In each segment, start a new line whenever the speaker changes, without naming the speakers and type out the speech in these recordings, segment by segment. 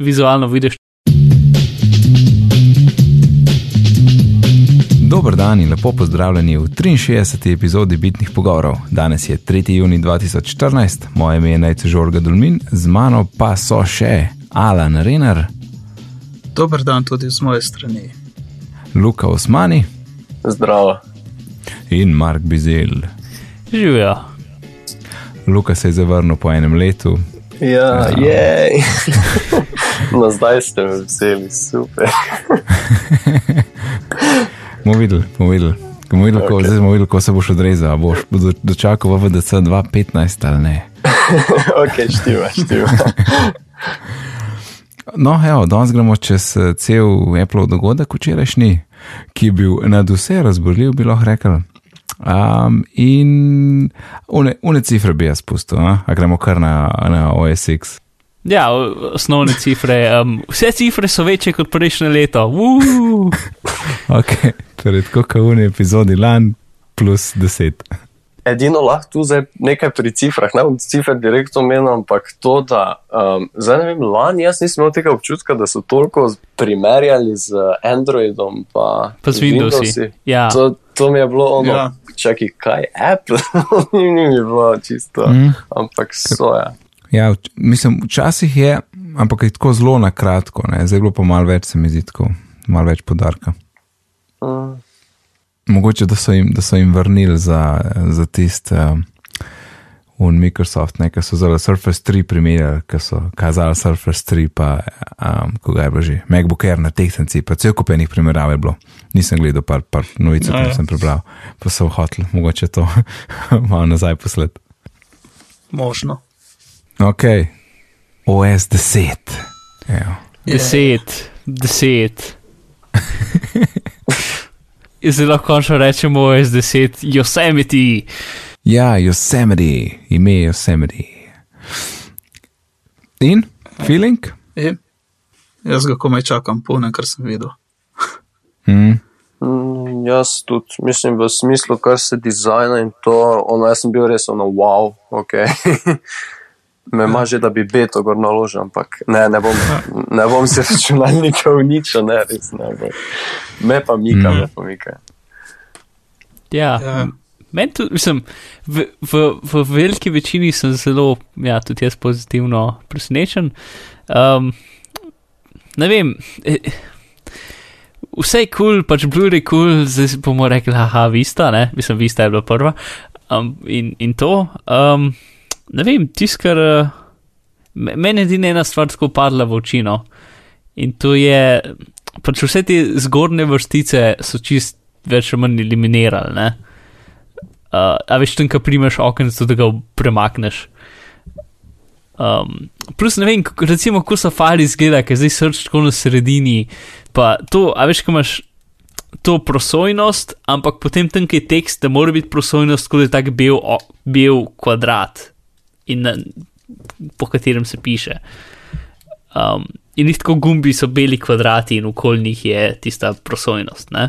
vizualno vidiš.
Dober dan in lepo pozdravljeni v 63. epizodi Bitnih pogovorov. Danes je 3. juni 2014, moje ime je Najce Žorga Dulmin, z mano pa so še Alan Renar,
Dober dan tudi z moje strani.
Luka Osmani
Zdravo.
in Mark Bizel.
Živijo.
Luka se je zavrnil po enem letu.
Ja, jej. no, zdaj ste me vzeli, super.
Bomo videli, bomo videli. Bomo videli, okay. ko, zdaj bomo videli, ko se boš odrezal. Boš do, dočakal v VDC 2.15 ali ne.
ok, štima, štima.
No, evo, danes gremo čez eh, cel Apple dogodek včerajšnji, ki je bil nad vse razborljiv, bi lahko rekel. Um, in une, une cifre bi jaz spustil, a, a gremo kar na, na OSX.
Ja, osnovne cifre. Um, vse cifre so večje kot prejšnje leto. Woo!
Okay. Torej, tako kot v uni epizodi lan plus 10.
Edino lahko tu zdaj nekaj pri cifrah, ne bom cifr direktno omenil, ampak to, da um, zdaj ne vem, lani jaz nisem imel tega občutka, da so toliko primerjali z Androidom pa,
Pa z Windowsi. Ja.
To, to mi je bilo ono,
Ja.
čakaj, kaj Apple, ni mi bilo čisto,
Mm.
ampak so ja.
Vč- mislim, včasih je, ampak je tako zelo na kratko, ne. zdaj je bilo pa malo več, se mi zdi tako, malo več podarka.
Mm.
Mogoče, da so jim, da so jim vrnili za, za tist um, v Microsoft, ne, ki so zelo Surface 3 primerjali, ki so kazali Surface 3, pa um, koga je bilo že, MacBook Air na tehnici, pa cel kupenih primerjav je bilo. Nisem gledal par, par novic, ki
ja.
sem prebral, pa so hoteli, mogoče to malo nazaj poslati.
Možno.
Ok, OS 10. Evo.
Deset, deset. Zdaj lahko končno rečemo S10, Yosemite.
Ja, Yosemite, ime Yosemite. In, feeling?
E, jaz ga komaj čakam, polnem, kar sem videl.
Mm.
Mm, jaz tudi, mislim, v smislu, kar se dizajna in to, ono, jaz sem bil res ono, wow, ok. Me ima že, da bi beto gor naložil, ampak ne, ne bom, ne bom si računalnika uničil, ne, res ne bom. Me pa mika,
Mm.
me pa mika.
Ja,
Ja.
meni tudi, mislim, v, v, v veliki večini sem zelo, ja, tudi jaz pozitivno presenečen. Um, ne vem, eh, vse je kul, cool, pač Blu-ray kul, cool, zdaj bomo rekli, haha, vista, ne, mislim, vista je bila prva. Um, in, in to, um, ne vem, tiskar, uh, meni je edina ena stvar tako padla v oči, no. In to je, pač vse te zgornje vrstice so čist več ali manj eliminirali, ne. Uh, a veš, tam, ko primeš okenco, da ga premakneš. Um, plus ne vem, kako, recimo, ko safari izgleda, ker zdaj srč tako na sredini. Pa to, a veš, ko imaš to prosojnost, ampak potem tam, ki je tekst, da mora biti prosojnost, kot je tak bel, o, bel kvadrat, in na, po katerem se piše. Um, in tako gumbi so beli kvadrati, in okoli njih je tista prosojnost. Ne?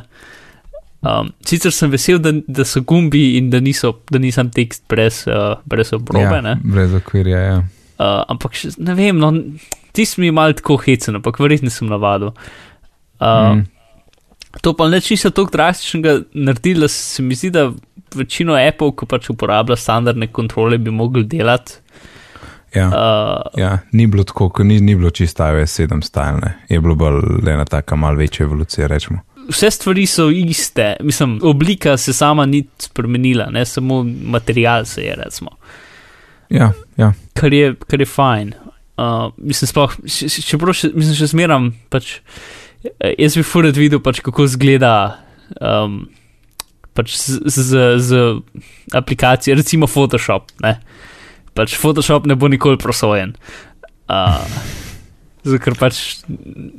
Um, sicer sem vesel, da, da so gumbi in da, niso, da nisem tekst brez, uh, brez obrobe.
ja,
Ja.
brez okvirja, ja.
Uh, ampak še, ne vem, no, tisti mi je malo tako hecen, ampak verjetno sem navadil. Uh,
mm.
To pa neč niso tako drastičnega naredili, da se mi zdi, da večino Apple, ki pač uporablja standardne kontrole, bi mogli delati.
Ja.
Uh,
Ja, ni bilo tako, ko ni, ni bilo čisto iOS 7 stalne, je bilo bolj ena taka mal večja evolucija, rečemo.
vse stvari so iste, mislim, oblika se sama ni spremenila, ne samo material se je, recimo.
Ja, ja.
kar je, kar je fajn. Uh, mislim, sploh, še- še- še, mislim, še zmeram, pač, eh, jaz bi furat videl, pač, kako izgleda um, pač z, z, z aplikacijo, recimo Photoshop. Ne? Pač Photoshop ne bo nikoli prosojen. Uh, zato, ker pač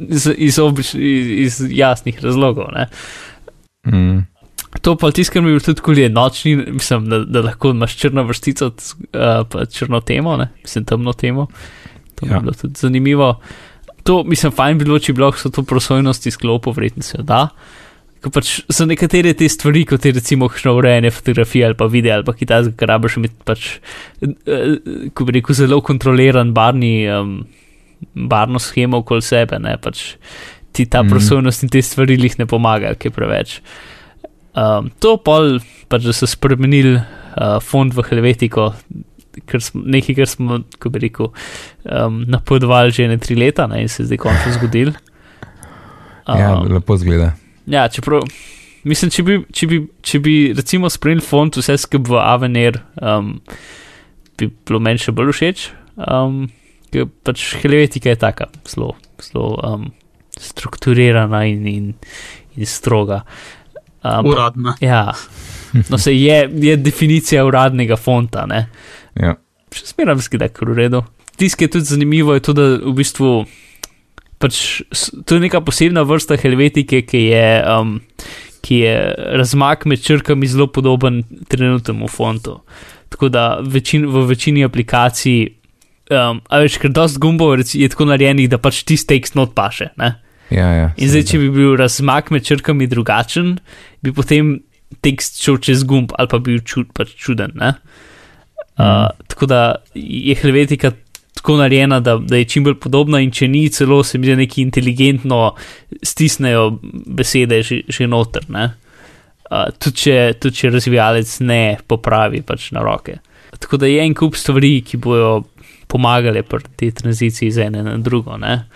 iz, iz, obič, iz, iz jasnih razlogov. Ne?
Mm.
To pa tisto, kar mi je tudi kul je nočni, mislim, da, da lahko imaš črno vrstico, uh, pa črno temo, ne? mislim, temno temo. To ja. Bi bilo tudi zanimivo. To, mislim, fajn bi bilo, če bi lahko so to prosojnosti sklopov, verjetno se da. Ko pač so nekatere te stvari, kot je recimo kakšno urejanje fotografije ali pa video ali pa kitajsko, kar rabiš imeti pač, eh, ko bi rekel, zelo kontroliran barni, um, barno schemo okoli sebe, ne pač ti ta mm. prosojnost in te stvari jih ne pomagajo, ki je preveč. Um, to pol, pač da so spremenili uh, fond v Helvetiko, ker smo, nekaj, kar smo, ko bi rekel, um, napovedovali že ne tri leta ne, in se je zdaj končno zgodil.
Ja,
Um,
lepo zgleda.
Ja, čeprav, mislim, če bi, če bi, če bi recimo spremljal font vse skupaj v Avenir, um, bi bilo meni še bolj všeč. Um, ker pač helvetika je taka, zelo, zelo um, strukturirana in, in, in stroga. Um,
Uradna.
ja, no se je, je definicija uradnega fonta, ne.
Ja.
Še zmeraj zgleda, kar v redu. Tisto, ki je tudi zanimivo, je to, da v bistvu pač to je neka posebna vrsta helvetike, ki je, um, ki je razmak med črkami zelo podoben trenutnemu fontu. Tako da večin, v večini aplikacij, um, a veš, ker dost gumbov je tako narejenih, da pač tisti tekst not paše. Ne?
Ja, ja,
In zdaj, če bi bil razmak med črkami drugačen, bi potem tekst šel čez gumb ali pa bil čud, pač čuden. ne. Uh, tako da je helvetika tako narejena, da, da je čim bolj podobna, in če ni, celo se mi zdi neki inteligentno stisnejo besede že, že noter. ne. Uh, tudi, če, tudi če razvijalec ne popravi pač na roke. Tako da je en kup stvari, ki bojo pomagale pri tej tranziciji z ene na drugo. Ne?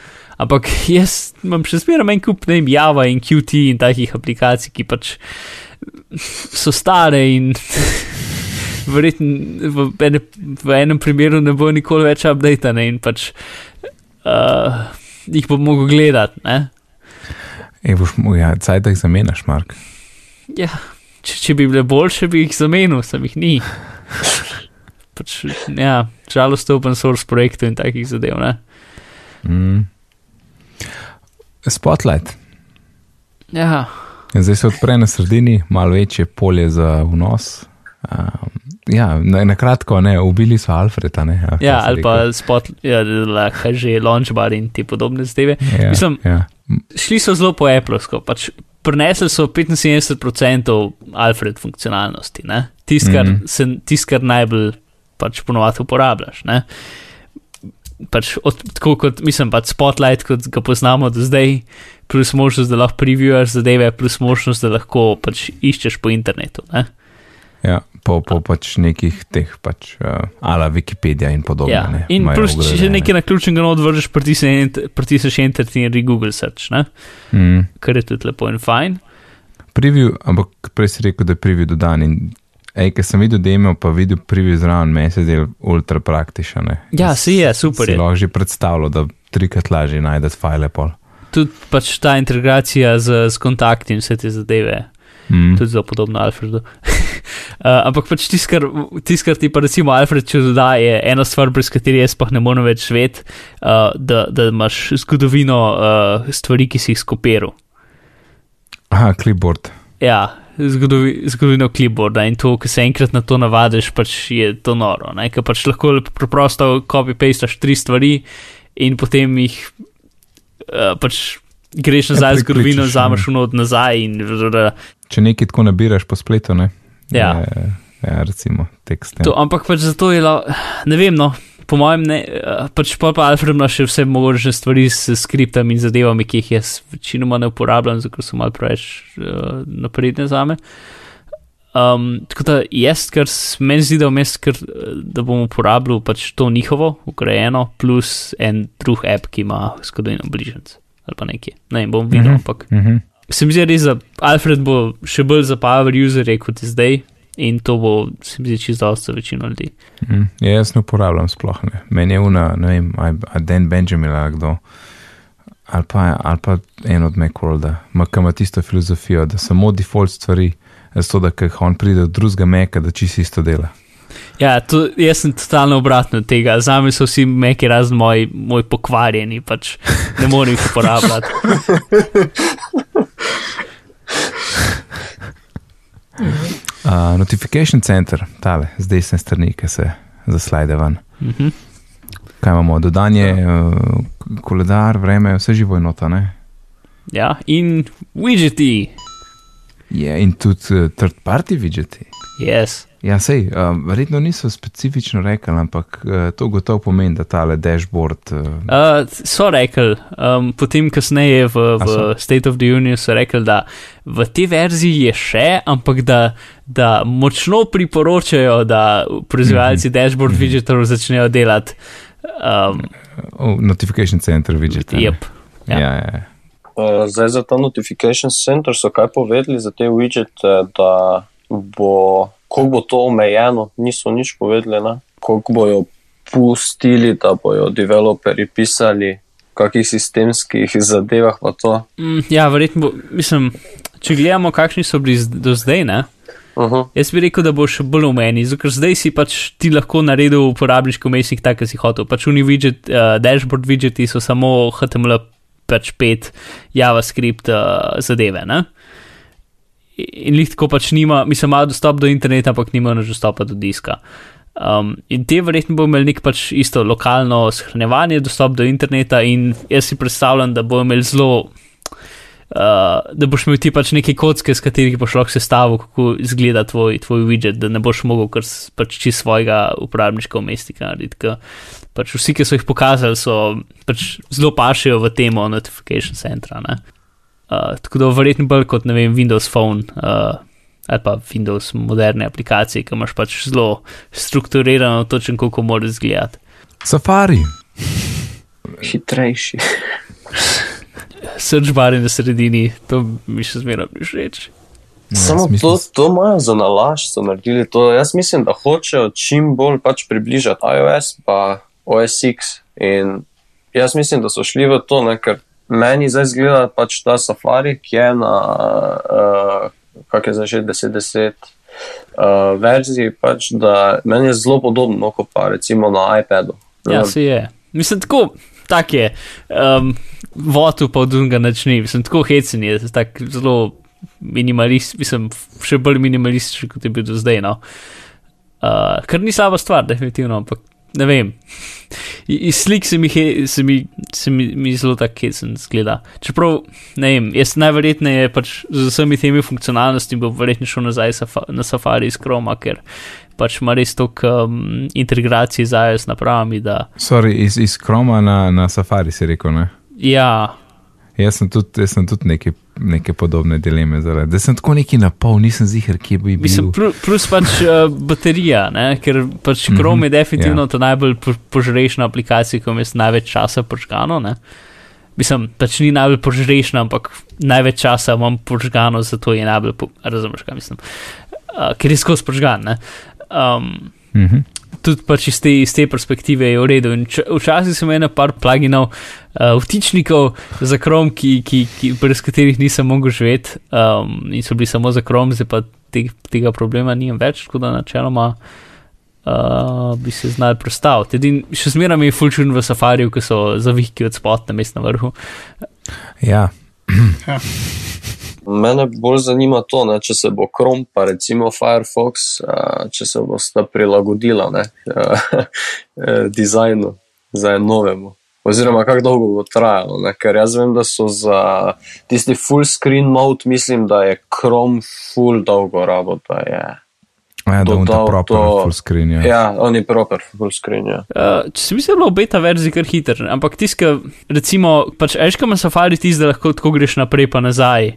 Ampak jaz imam še zmeraj en kup ne Java in Qt in takih aplikacij, ki pač so stare in verjetno v, ene, v enem primeru ne bo nikoli več updatane in pač uh, jih bom mogel gledati. Ne?
Ej, boš mu, ja, cajt jih zamenjaš, Mark.
Ja, če, če bi bile boljše, bi jih zamenil, sem jih ni. Pač, ja, žalost je open source projektov in takih zadev. Ne?
Mm. Spotlight.
Ja,
Zdaj se odpre na sredini, malo večje polje za vnos. Um, ja, na, na kratko, ne, ubili so Alfreda. Ne,
ja
si
ali pa spot, ja, lahko že launchbar in te podobne zadeve.
Ja,
mislim-
ja.
Šli so zelo po Applesko, pač prenesli so 75% Alfred funkcionalnosti, tisto, kar, mm. -hmm. tist, kar najbolj pač ponovadi uporabljaš. Ne? Pač od, tako kot mislim, pač Spotlight, kot ga poznamo do zdaj, plus možnost, da lahko previewers zadeve, plus možnost, da lahko pač iščeš po internetu. Ne?
Ja, po, po pač nekih teh, pač, uh, ala Wikipedija in podobno.
Ja.
ne,
In plus, če
vgrajene.
nekaj na ključnega odvržeš, pritisneš enter in re-google search, ne?
Mm.
kar je tudi lepo in fajn.
Preview, ampak prej si rekel, da je preview dodan. In, ej, ker sem videl demo, pa videl preview zraven, meni se zdi ultra praktičen.
Ja, se je, super
Si
je.
lahko že predstavljal, da trikrat lažje najdeš file pol.
Tudi pač ta integracija z, z kontakti in vse te zadeve.
Mm.
tudi zelo podobno Alfredu. uh, ampak pač tisto, kar, tis, kar ti pa recimo Alfred če doda, je ena stvar, brez katere jaz pa ne morem več živeti, uh, da, da imaš zgodovino uh, stvari, ki si jih skopiral.
Aha, clipboard.
Ja, zgodovi, zgodovino clipboarda in to, ko se enkrat na to navadiš, pač je to noro. Ker pač lahko preprosto copy-pastaš tri stvari in potem jih uh, pač greš nazaj v zgodovino,
prekličeš,
vzameš unot nazaj in.
Če nekaj tako nabiraš po spletu, ne?
Ja.
Je, ja, recimo tekst.
To, ampak pač zato je, la, ne vem, no, po mojem, ne, pač pa pa Alfred ima še vse možne stvari s skriptami in zadevami, ki jih jaz večinoma ne uporabljam, zato so malo preveč uh, napredne za me. Um, tako da jaz, kar s- meni zdi, da vmes, ker, eh, da bom uporabljal pač to njihovo, ugrajeno, plus en drug app, ki ima zgodovino bližnjic ali pa nekje. Ne bom videl,
Mhm.
ampak
Uh -huh.
se mi zdi res, da Alfred bo še bolj za power userje kot je zdaj in to bo, se mi zdi, čisto za večino ljudi.
Mm, ja, jaz ne uporabljam sploh ne. Meni je una, ne vem, a, a Dan Benjamin ali kdo. Ali pa, ali pa en od Macworlda, ki ima tisto filozofijo, da samo default stvari, zato da ko on pride od drugega meka, da čisto isto dela.
Ja, to, jaz sem totalno obratno od tega. Za me so vsi meki razen moj, moj pokvarjeni, pač ne morem jih uporabljati.
Uh, notification center, tale, z desne strani, ki se zaslajde ven.
Mhm.
Kaj imamo, dodanje, uh, koledar, vreme, vse živo je nota, ne?
Ja, in widgeti,
Je in tudi uh, third party widgeti.
yes.
Ja, sej, um, verjetno niso specifično rekli, ampak uh, to gotovo pomeni, da tale dashboard. Uh,
Uh, so rekli, um, potem kasneje v, v? State of the Union so rekli, da v tej verziji je še, ampak da, da močno priporočajo, da proizvajalci
Mhm.
dashboard widgetov začnejo delati. Um,
oh, notification center, ne?
yep.
Ja,
ja.
ja, ja.
Uh, zdaj za ta notification center so kaj povedali za te widgete, da bo, koliko bo to omejeno, niso nič povedali, ne? koliko bojo pustili, da bojo developeri pisali, kakih sistemskih zadevah pa to.
Mm, ja, verjetno, mislim, če gledamo, kakšni so bili do zdaj, ne.
Uh -huh.
Jaz bi rekel, da bo še bolj omejeni, zato ker zdaj si pač ti lahko naredil uporabniški umestnik tak, kot si hotel. Pač uni widget, uh, dashboard widgeti so samo HTML pač 5 JavaScript uh, zadeve. Ne? In jih tako pač nima, mislim, imajo dostop do interneta, ampak nimajo več dostopa do diska. Um, in te verjetno bo imeli nek pač isto lokalno shranjevanje, dostop do interneta, in jaz si predstavljam, da bo imel zelo Uh, da boš imel ti pač neke kocke, s katerih boš lahko sestavil, kako izgleda tvoj, tvoj widget, da ne boš mogel kar pač čist svojega uporabniškega umestnika narediti. Pač vsi, ki so jih pokazali, so pač zelo pašijo v temo notification centra. ne. Uh, tako da verjetno bolj kot ne vem, Windows Phone uh, ali pa Windows moderne aplikacije, ki imaš pač zelo strukturirano, točno kako mora izgledati.
Safari.
Hitrejši.
Search bar in na sredini, to mi še zmeraj ni všeč.
Ja,
Samo to, to imajo za nalaž, so naredili to. Jaz mislim, da hočejo čim bolj pač približati iOS pa OS X. In jaz mislim, da so šli v to, ne, ker meni zdaj zgleda pač ta Safari, ki je na, uh, kak je zdaj že 10-10 uh, verziji, pač, da meni je zelo podobno, no, kot pa recimo na iPadu.
Ja, se je. Mislim, tako, tak je. Um, Votu pa od drugega načni, mislim, tako hecen je, tak zelo minimalist, mislim, še bolj minimalističen, kot je bil do zdaj. No. Uh, kar ni slaba stvar, definitivno, ampak ne vem. Iz slik se mi, he, se mi, se mi, mi zelo tako hecen zgleda. Čeprav, ne vem, jaz najverjetneje pač z vsemi temi funkcionalnostmi bo verjetno šel nazaj safa, na Safari iz Chroma, ker pač ima res toliko um, integracije z iOS napravami, da
Sorry, iz, iz Chroma na, na Safari si rekel. Ne?
ja,
Jaz sem tudi, jaz sem tudi neke, neke podobne dileme zaradi. Da sem tako neki na pol, nisem ziger, kje bi bil.
mislim, plus, plus pač uh, baterija, ne? ker pač
Mhm,
Chrome je definitivno
ja.
to najbolj po, požrešna aplikacija, ki ima največ časa požgano. Ne? Mislim, pač ni najbolj požrešna, ampak največ časa imam požgano, zato je najbolj, po, razumeš, kaj mislim. Uh, ker je skozi požgan. ne. Um,
Mhm.
Tudi pač iz te, iz te perspektive je v redu. In č- Včasih sem imel par pluginov, uh, vtičnikov za Chrome, ki, ki, ki, brez katerih nisem mogel živeti um, in so bili samo za Chrome, zdaj pa te, tega problema nimam več, tako da načeloma uh, bi se znal predstaviti. Edin, še zmeraj mi je fulčun v safariju, ki so zavihki od mest na vrhu.
Ja,
Mene bolj zanima to, ne, če se bo Chrome pa recimo Firefox, a, če se bosta prilagodila ne, a, eh, dizajnu za novemu. Oziroma, kako dolgo bo trajalo. Ne? Ker jaz vem, da so za tisti full screen mode, mislim, da je Chrome full dolgo rabo, da je.
Ja da je to proper
to-
full screen. Ja.
Ja, on je proper full screen. Ja.
Uh, če se mi zdi, da je beta verzija kar hiter, ampak tiska, recimo, pač eška ima safari tisti, da lahko tako greš naprej pa nazaj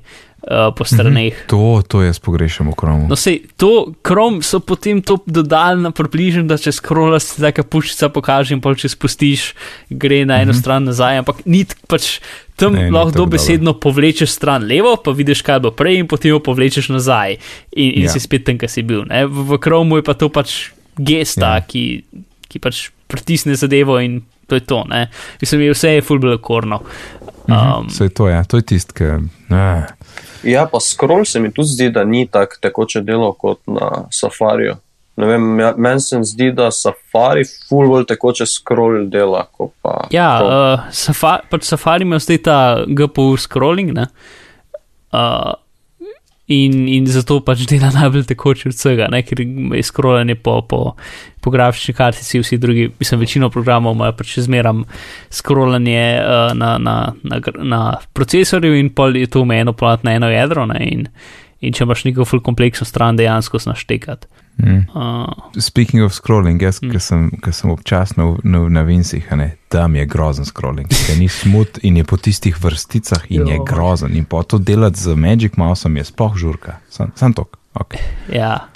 uh, po straneh.
To, to jaz pogrešam v Chromu.
No, sej, to, Chrome so potem to dodali na približno, da če scrollaš, se taka puščica pokaže in pol če spustiš, gre na eno mm -hmm. stran nazaj, ampak ni pač tam
Ne,
lahko dobesedno povlečeš stran levo, pa vidiš, kaj bo prej in potem jo povlečeš nazaj in, in
Ja.
ja. si spet tam, kjer si bil. Ne? V, v Chromu je pa to pač gesta,
Ja.
ja. ki, ki pač pritisne zadevo in to je to. Ne? Mislim, je vse je fulbelo korno. Um,
Vse to je, to je tisto, ki.
Ja, pa scroll se mi tudi zdi, da ni tako tekoče delo kot na Safariju. Ne vem, ja- meni se zdi, da Safari full bolj tekoče scroll dela, pa.
Ja,
Chrome.
uh, safa, pač Safari ima zdaj ta GPU scrolling, ne? Uh, in, in zato pač dela najbolj tekoče od vsega, ne? ker je scrollanje po, po, po grafični kartici, vsi drugi, mislim, večino programov imajo pač zmeram scrollanje uh, na, na, na, na procesorju in pol je to omejeno na eno jedro, ne? In, in če imaš neko full kompleksno stran, dejansko znaš tekati.
Mm.
Uh,
Speaking of scrolling, jaz,
Mm.
ki sem, ki sem občasno na, na Vincih, a ne, tam je grozen scrolling, ker ni smut in je po tistih vrsticah in je
Joj.
grozen. In pa to delati z Magic Mouseom je sploh žurka. Sam, sam tok. Okay.
ja.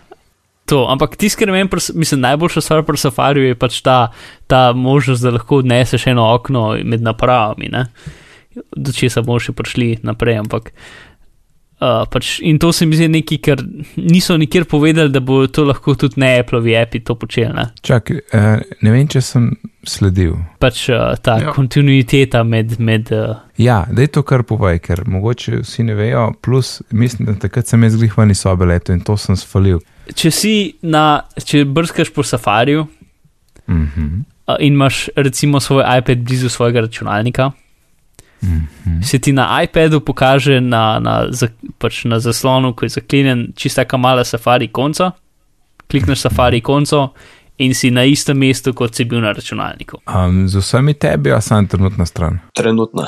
To, ampak tisto, kar meni, mislim, najboljša stvar pri safariju je pač ta, ta možnost, da lahko odneseš eno okno med napravami, ne? do česa bomo še prišli naprej. Ampak, uh, pač, in to se mi zdi nekaj, kar niso nikjer povedali, da bo to lahko tudi ne Apple-ovi api to počeli. Ne?
Čak, uh, ne vem, če sem sledil.
Pač uh, ta ja.
Ja.
kontinuiteta med. med uh,
Ja, da je to kar povej, ker mogoče vsi ne vejo. Plus, mislim, da takrat sem jaz glihvani sobe leto in to sem svalil.
če si na, če brskaš po safariju
Mm -hmm.
uh, in imaš recimo svoj iPad blizu svojega računalnika,
Mm -hmm.
se ti na iPadu pokaže na, na, za, pač na zaslonu, ko je zaklenjen, čista taka mala safari konca. Klikneš safari konco in si na istem mestu, kot si bil na računalniku.
um, z vsemi tebi, a sem trenutna stran.
Trenutna.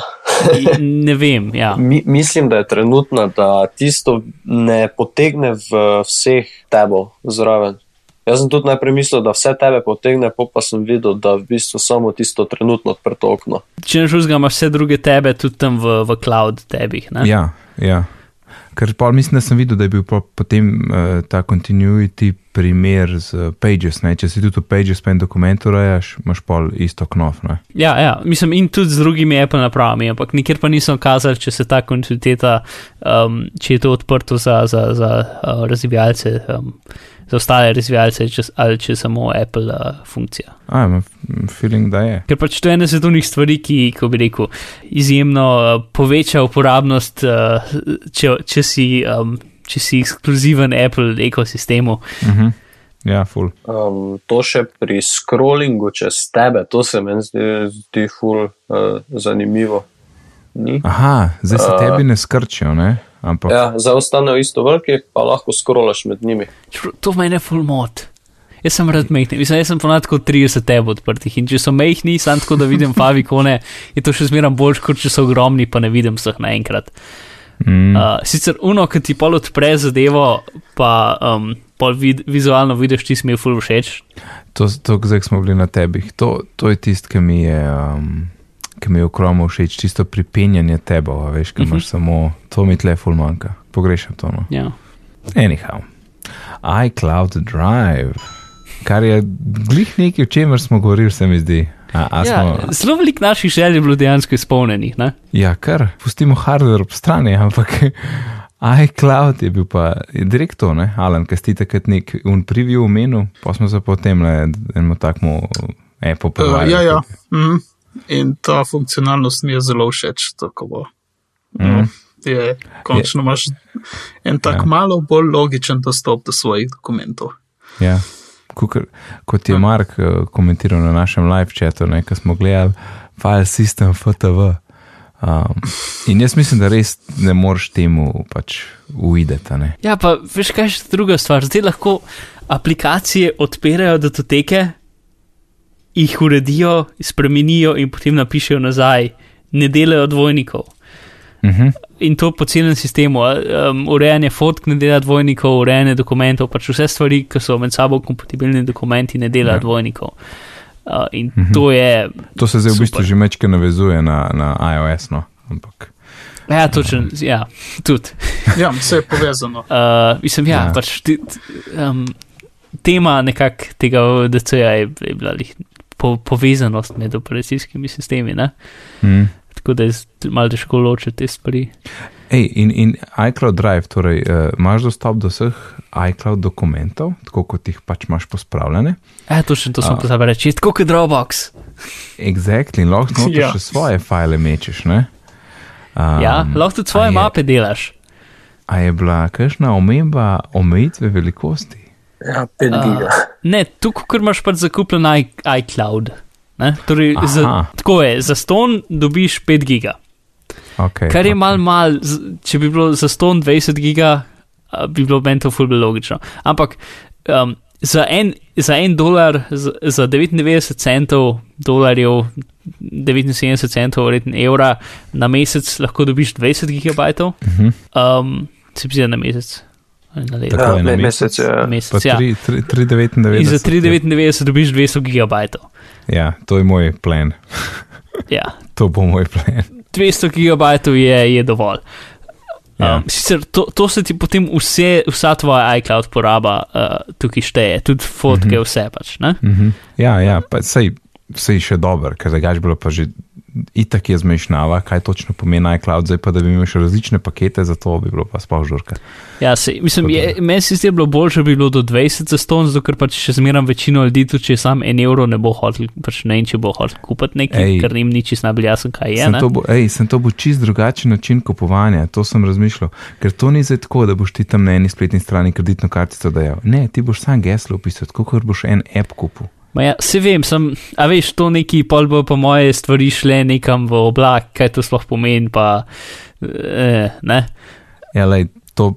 In ne vem, ja.
Mi, mislim, da je trenutna, da tisto ne potegne v vseh tebov zraven. Jaz sem tudi najprej mislil, da vse tebe potegne, po pa sem videl, da v bistvu samo tisto trenutno odprto okno.
Če ne žuzga, imaš vse druge tebe tudi tam v, v cloud tebih. Ne?
Ja, ja. Ker pa mislim, da sem videl, da je bil po- potem uh, ta continuity primer z Pages. Ne? Če si tudi v Pages pa en dokument urejaš, imaš pol isto knof. Ne?
Ja, ja, mislim, in tudi z drugimi Apple napravami, ampak nikjer pa niso kazali, če se ta kontinuiteta, um, če je to odprto za, za, za uh, razvijalce, um, za ostale razvijalce, če, ali če je samo Apple uh, funkcija.
A, imam feeling, da je.
Ker pač to je ena svetovnih stvari, ki, ko bi rekel, izjemno uh, poveča uporabnost, uh, če, če, si, um, če si ekskluziven Apple ekosistemu.
Uh -huh. Ja, full.
Um, to še pri scrollingu čez tebe, to se meni zdi, zdi ful uh, zanimivo. Ni?
Aha, zdaj se
Uh,
tebi ne skrčijo, ne? Ampak
Ja, zdaj ostanejo isto veliki, pa lahko scrollaš med njimi.
To mene full mot. Jaz sem rad mehni, mislim, jaz sem ponad kot 30 teb odprtih in če so mehni, sam tako da vidim favikone, je to še zmeraj boljš, kot če so ogromni, pa ne vidim vseh naenkrat.
mm,
Uh, sicer uno, ki ti pol odpre zadevo, pa um, pol vid, vizualno vidiš, ti si mi full všeč.
to, to zdaj smo bili na tebih. To, to je tisto, ki mi je. Um, Ki mi je okromo všeč, čisto pripenjanje tebe, veš, ki imaš
Mhm.
samo to, mi tle ful manjka. Pogrešam to. No.
Ja.
Anyhow, iCloud Drive, kar je glih nekaj, o čemer smo govorili, se mi zdi. A, a
Ja,
smo,
zelo veliko naših želj je bilo dejansko izpolnjenih. Ne?
ja, kar, pustimo hardware ob strani, ampak iCloud je bil pa je direkt to, ne, Alan, ki ste takrat nek un preview omenil, pa smo se potem le enemu takmu Apple
Uh,
pogovarjali.
ja, ja. Mm. In ta funkcionalnost mi je zelo všeč. tako.
Mhm.
No, je, končno imaš en tak
Ja.
malo bolj logičen dostop do svojih dokumentov.
Ja. Kukor, kot je
Ja.
Mark uh, komentiral na našem live chatu, ko smo gledali file system FTV. Um, in jaz mislim, da res ne moreš temu pač uideti. a ne.
Ja, pa veš, kaj je druga stvar. Zdaj lahko aplikacije odpirajo datoteke, jih uredijo, spremenijo in potem napišejo nazaj, ne delajo dvojnikov.
Uh -huh.
In to po celem sistemu. Um, urejanje fotk ne dela dvojnikov, urejanje dokumentov, pač vse stvari, ki so med sabo kompatibilni dokumenti, ne dela
Ja.
dvojnikov. Uh, in uh
Mhm.
-huh. to je.
To se zdaj v bistvu že mečke navezuje na, na iOS. No? Ampak,
Ja, točen, ja, tudi.
Ja, vse je povezano.
Uh, mislim, ja,
Ja.
pač ti, t, um, tema nekako tega DC-ja je, je bila lih po, povezanost med operacijskimi sistemi, ne?
hmm.
tako da je malo težko ločiti te stvari.
Ej, in, in iCloud Drive, torej uh, imaš dostop do vseh iCloud dokumentov, tako kot jih pač imaš pospravljene.
Ja, točno to sem
A.
pozabil reči, tako kot Dropbox.
Exactly, lahko noter ja. Še svoje file mečeš. Ne? Um,
Ja, lahko tudi svoje
je-
mape delaš.
A je bila kakšna omemba omejitve velikosti?
Ja, 5
A.
giga.
Ne, tukaj, ker imaš pač zakupljen i- iCloud. Ne? Torej,
Aha.
za, tako je, za ston dobiš 5 giga.
Okay,
Kar je
okay.
mal, mal, če bi bilo za 120 giga, a, bi bilo meni to fulby logično. Ampak um, za, en, za en dolar, z- za 99 centov dolarjev, 79 centov, verjetno evra na mesec lahko dobiš 20 gigabajtov,
Uh -huh.
um, se zdi na mesec. Na leto.
Tako
Ja,
je na
me-
mesec.
mesec je.
Pa
Mesec, ja.
3 3 3,99.
In za 3,99 dobiš 200 gigabajtov.
Ja, to je moj plan.
Ja,
To bo moj plan.
200 gigabajtov je, je dovolj.
Ja.
Um, sicer to, to se ti potem vse, vsa tvoja iCloud poraba uh, tukaj šteje, tudi fotke, mm -hmm. vse pač. Ne?
Mhm. Ja, ja, pa sej, sej še dober, ker drugač bilo pa že itak je zmešnjava, kaj točno pomeni iCloud, zdaj pa da bi imel še različne pakete, za to bi bilo pa sploh žurka.
Ja, se, mislim,
Tako
je, meni se zdi, da bilo bolj, če bi bilo do 20 za ston, zato ker pač še zmeram večino ljudi, tudi če sam en evro ne bo hotel, pač ne vem, če bo hotel kupiti nekaj,
Ej.
ker jim ni čisto najbolj jasno, kaj je.
Sem
ne.
to, bo, ej, sem to bo čist drugačen način kupovanja, to sem razmišljal. Ker to ni zdaj tako, da boš ti tam na eni spletni strani kreditno kartico dajal. Ne, ti boš sam geslo upisal, kot boš en app kupil.
Ma ja, se vem, sem, a veš, to neki pol bo po moje stvari šle nekam v oblak, kaj to sploh pomeni, pa eh, ne.
Ja, lej, to,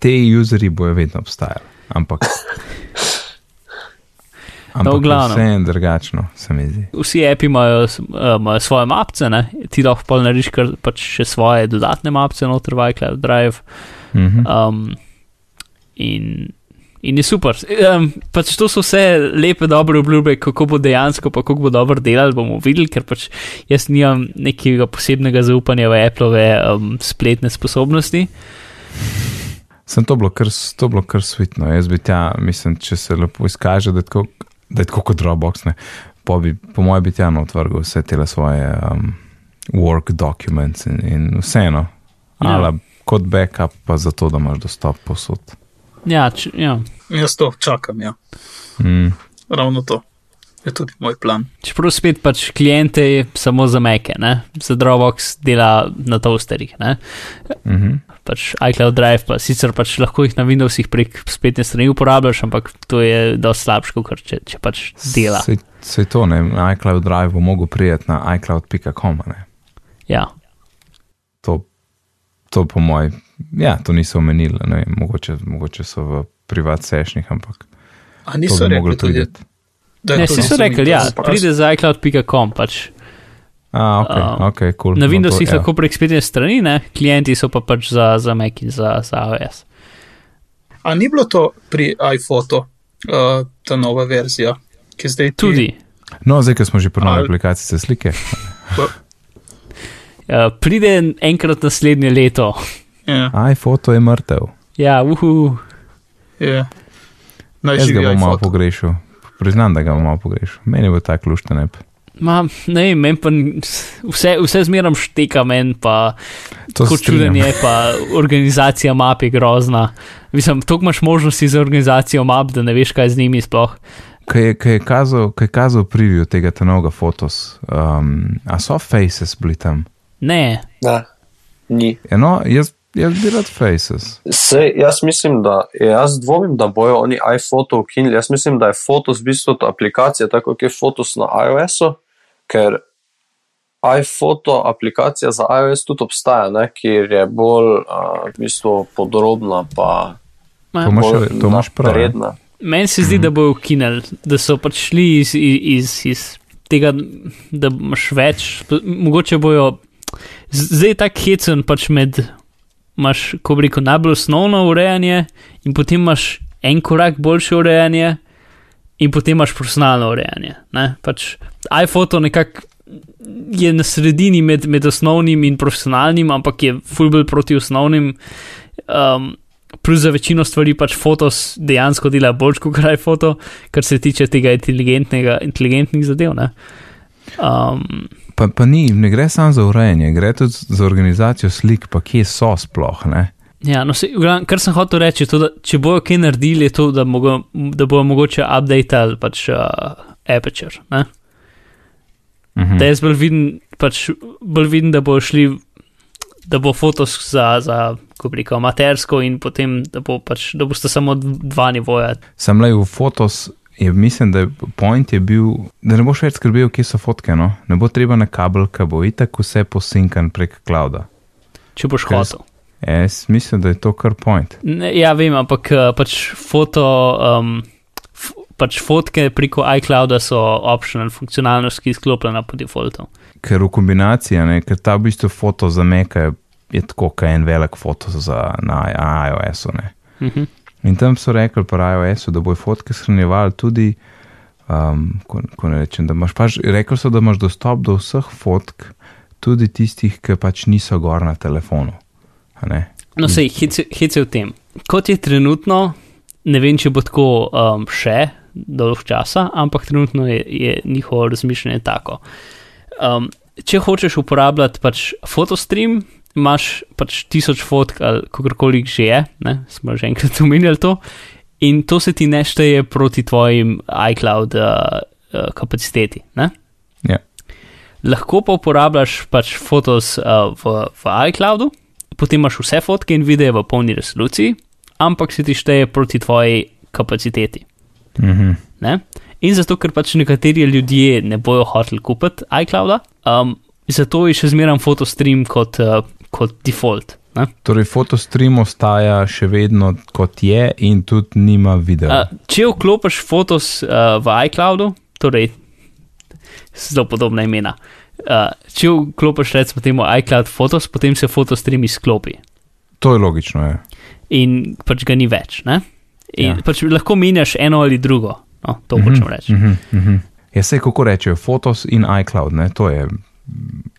te userji bojo vedno obstajali, ampak. Ampak
v glavnem.
vse je drugačno, se mi zdi.
Vsi api imajo, eh, imajo svoje mapce, ne? ti lahko pol narediš kar pač še svoje dodatne mapce noter v iCloud Drive.
Mhm.
Um, in, in je super. Um, pač to so vse lepe, dobre obljube, kako bo dejansko, pa kako bo dobro delali, bomo videli, ker pač jaz nimam nekega posebnega zaupanja v Appleove um, spletne sposobnosti.
Sem to bilo kar, to bilo kar svitno. Jaz bi tja, mislim, če se lepo izkaže, da je tako, da je tako kot Dropbox, ne, po, bi, po mojem bi tja otvrgal vse te svoje um, work documents in, in vseeno.
Ja.
Ja. Kot backup, pa zato, da imaš dostop posod.
Ja, č, ja.
Jaz to čakam, ja.
Mm.
Ravno to je tudi moj plan.
Čeprav spet pač klijente je samo za meke, ne? za Dropbox dela na toasterjih. ne.
Mm -hmm.
Pač iCloud Drive, pa sicer pač lahko jih na Windowsih prek spletne strani uporabljaš, ampak to je dosti slabše, kot če, če pač dela.
Se, se to, ne, iCloud Drive bo mogel prijeti na iCloud.com. ne.
Ja.
To, to po mojem, ja, to niso omenili, ne vem, mogoče, mogoče so v privat sešnih, ampak
A
to
niso rekli tudi, da je
Ne,
to
si so
niso
rekli,
mi
ja, pride z iCloud.com, pač
A, ok,
Um,
ok, cool.
na
No,
Windowsih
to, ja.
lahko prek spletne strani, ne, klienti so pa pač za, za Mac in za, za iOS.
A ni bilo to pri iPhoto, uh, ta nova verzija, ki zdaj ti-
Tudi.
No, zdaj, ko smo že pri novi
Ali-
aplikaciji za slike.
Uh, pride enkrat naslednje leto.
Ja,
iPhoto je mrtev.
Ja, uhu.
je. Naj
Jaz ga bom malo
iPhoto.
pogrešal. Priznam, da ga bom malo pogrešal. Meni bo tak lušten app.
Ma, ne vem, men pa vse, vse zmeram šteka, men pa
To se
tako čuden
strinjam.
je, pa organizacija map je grozna. Mislim, toliko imaš možnosti za organizacijo map, da ne veš, kaj z njimi sploh.
Kaj je, kaj je kazal, kaj je kazal preview tega tenovega fotos? Um, a so faces bili tam?
Ne,
Ne, ni.
Eno, jaz, jaz bi rad faces.
Sej, jaz mislim, da jaz dvomim, da bojo oni iPhoto ukinili. Jaz mislim, da je Fotos v bistvu ta aplikacija, tako kot je Fotos na iOS-u, ker iPhoto aplikacija za iOS tudi obstaja, ne, kjer je bolj uh, v bistvu podrobna, pa
To imaš, prav. ja.
napredna.
meni se zdi, da bojo ukinili, da so pač šli iz, iz, iz, tega, da imaš več, mogoče bojo. Zdaj je tako hecen pač med, imaš, ko bi rekel, najbolj osnovno urejanje in potem imaš en korak boljše urejanje in potem imaš profesionalno urejanje. Ne? Pač iPhoto nekako je na sredini med, med osnovnim in profesionalnim, ampak je fulbel proti osnovnim. Um, plus za večino stvari pač fotos dejansko dela bolj kot iPhoto, kar se tiče tega inteligentnega, inteligentnih zadev. Ne? Um,
Pa, pa ni, ne gre samo za urejanje, gre tudi za organizacijo slik, pa kje so sploh. Ne?
Ja, no, se, v glavnem, kar sem hotel reči, to, da če bojo kaj naredili, je to, da, mogo, da bojo mogoče updateali pač uh, Aperture. Ne?
Mhm.
Da jaz bolj vidim, pač, bolj vidim, da bojo šli, da bo fotos za, za ko rekel, amatersko in potem, da, bo pač, da boste samo dva nivoja.
Sem le v fotos, je, mislim, da point je bil, da ne boš več skrbel, kje so fotke. No? Ne bo treba na kabel, ki bo itak vse posinkan prek clouda.
Če boš
s-
hotel.
Jaz mislim, da je to kar point.
Ne, ja, vem, ampak uh, pač foto, um, pač fotke preko iClouda so optional funkcionalnost, ki je izklopljena po defaultu.
Ker v kombinaciji, ne, ker ta v bistvu foto zameka je je tako, kot en velik foto za, na iOS-u. ne.
Mhm.
In tam so rekli po iOS-u, da bojo fotke shranjevali tudi, um, ko, ko ne rečem, da imaš pač, rekli so, da imaš dostop do vseh fotk, tudi tistih, ki pač niso gor na telefonu.
No, sej, hec je v tem. Kot je trenutno, ne vem, če bo tako um, še dolg časa, ampak trenutno je, je njihovo razmišljanje tako. Um, če hočeš uporabljati pač fotostream, imaš pač tisoč fotk ali kakorkoli že je, ne, smo že enkrat omenjali to, in to se ti ne šteje proti tvojim iCloud uh, uh, kapaciteti. Ne?
Ja.
Lahko pa uporabljaš pač fotos uh, v, v iCloudu, potem imaš vse fotke in videe v polni resoluciji, ampak se ti šteje proti tvoji kapaciteti.
Mhm.
Ne? In zato, ker pač nekateri ljudje ne bojo hoteli kupiti iClouda, um, zato je še zmeraj fotostream kot, uh, kot default. Ne?
Torej, fotostream ostaja še vedno kot je in tudi nima videa.
Uh, če vklopiš fotos uh, v iCloudu, torej zelo podobna imena. Uh, če vklopiš recimo temu iCloud fotos, potem se fotostream izklopi
To je logično. Je.
in pač ga ni več. Ne? In
Ja.
ja. pač lahko menjaš eno ali drugo. No, to
Mhm,
hočem reči.
Mhm, mhm. Ja, se kako rečejo, Fotos in iCloud, ne? to je mm,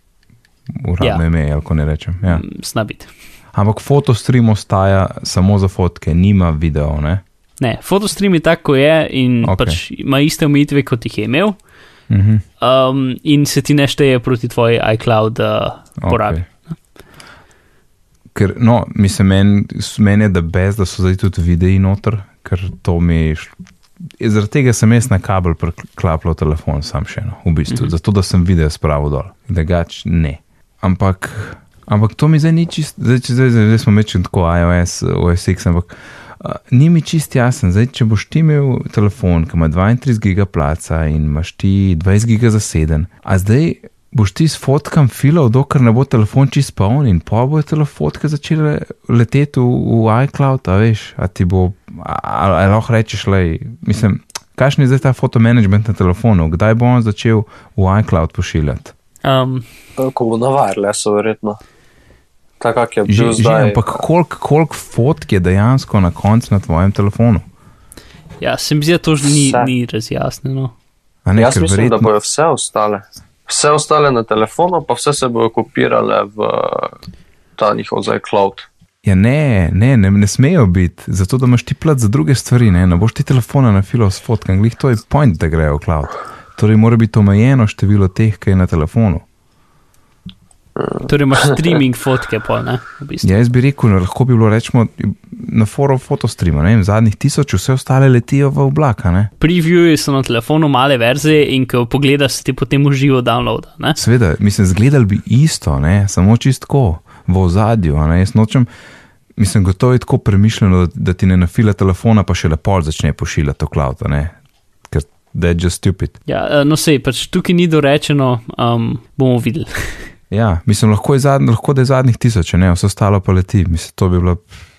uradno
Ja.
ime, ali ko ne rečem. Ja.
Mm, Snabit.
Ampak fotostream ostaja samo za fotke, nima video. Ne?
Ne, fotostream je tako, je in
Ok.
okay. pač ima iste omejitve, kot jih je imel,
Mhm.
um, in se ti ne šteje proti tvoji iCloud uh, porabi.
Ker, no, mislim, meni men je, da bez, da so zdaj tudi videi noter, ker to mi. šl- Zaradi tega sem jaz na kabel priklapljal telefon, sam še eno, v bistvu, mm -hmm. zato da sem video spravil dol, drugač ne. Ampak, ampak to mi zdaj ni čist, zdaj, zdaj, zdaj, zdaj smo mečili tako iOS, OS X, ampak uh, ni mi čist jasen. Zdaj, če boš ti imel telefon, ki ima 32 giga placa in imaš ti 20 giga zaseden, a zdaj boš ti s fotkam filal, dokler ne bo telefon čist poln in pa bojo telefotke začele leteti v, v iCloud, a veš, a ti bo, ali lahko rečeš, le, mislim, kakšen je zdaj ta fotomanagement na telefonu, kdaj bo on začel v iCloud pošiljati?
Um,
Ko bo na wirelessu, verjetno. Tako je
Že,
bil
že
zdaj.
ampak koliko kolik fotk je dejansko na koncu na tvojem telefonu?
ja, se mi zdi, da to že ni,
Vse.
ni razjasnjeno.
Ne,
Jaz mislim,
verjetno-
da bojo vse ostale. Vse ostale na telefonu, pa vse se bojo kopirale v ta njihov zdaj cloud.
Ja, ne, ne, ne, ne smejo biti, zato da imaš ti plat za druge stvari, ne, ne boš ti telefona na filo s fotkami, glih to je point, da grejo v cloud. Torej mora biti omejeno število teh, ki je na telefonu.
Torej imaš streaming fotke, pol, ne, v bistvu.
Ja, jaz bi rekel, no, lahko bi bilo rečemo na forum fotostreama, ne vem, zadnjih tisoč, vse ostale letijo v oblaka, ne.
Previewi so na telefonu male verzije in ko pogledaš, ti potem uživo downloada. Ne?
Sveda, mislim, zgledali bi isto, ne, samo čistko, v ozadju, ne, jaz nočem. Mislim, gotovo je tako premišljeno, da, da ti ne nafila telefona, pa še lepo začne pošiljati v cloud, ne, da je just stupid.
Ja, eh, no sej, pač tukaj ni dorečeno, um, bomo videli.
Ja, mislim, lahko, je zadnj, lahko da je zadnjih tisoč, ne, vse ostalo pa leti. Mislim, to bi bila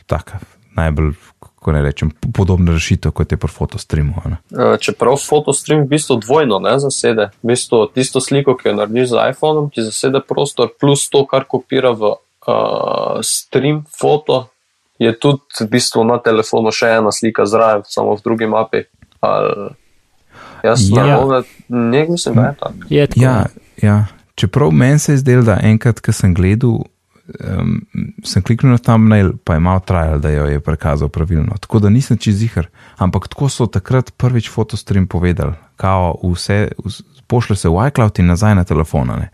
taka najbolj, kako ne rečem, podobna rešitev, kot je pri fotostreamu. a ne.
Eh, Čeprav fotostream v bistvu dvojno ne zasede. V bistvu tisto sliko, ki jo narediš z iPhonom, ti zasede prostor, plus to, kar kopira v uh, stream foto, je tudi v bistvu na telefonu še ena slika zraven, samo v drugi mapi. Ali, jaz
Ja.
ja. ne, mislim, da je tako.
Je tako,
Ja, ja. Čeprav meni se je zdelo, da enkrat, ko sem gledal, um, sem kliknil na thumbnail, pa je malo trajal, da jo je prikazal pravilno. Tako da nisem čez zihar. Ampak tako so takrat prvič fotostream povedali, kao vse, vs- pošlje se v iCloud in nazaj na telefon. a ne.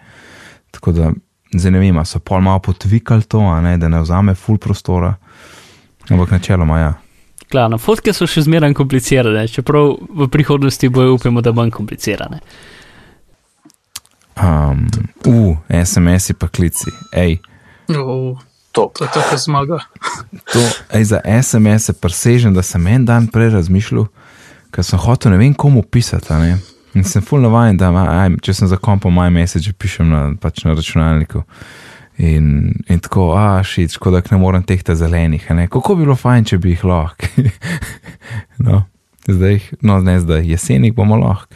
Tako da zdaj ne vem, so pol malo potvikali to, a ne, da ne vzame full prostora. Ampak načeloma ja.
Klar, fotke so še zmeraj komplicirane, čeprav v prihodnosti bojo upamo, da manj komplicirane.
Um, uh, SMS-i pa klici. Ej,
Oh,
Top.
to je to, kar zmaga.
To, ej, za SMS-e presežem, da sem en dan prej razmišljal, ker sem hotel ne vem komu pisati. a ne. In sem full navaden, da ma, aj, če sem za kompom moj message, pišem na, pač na računalniku. In, in tako, a šit, škoda, da ne morem teh ta zelenih. a ne. Kako bi bilo fajn, če bi jih lahko. no, zdaj, jih- no, ne zdaj, jesenik bomo lahko.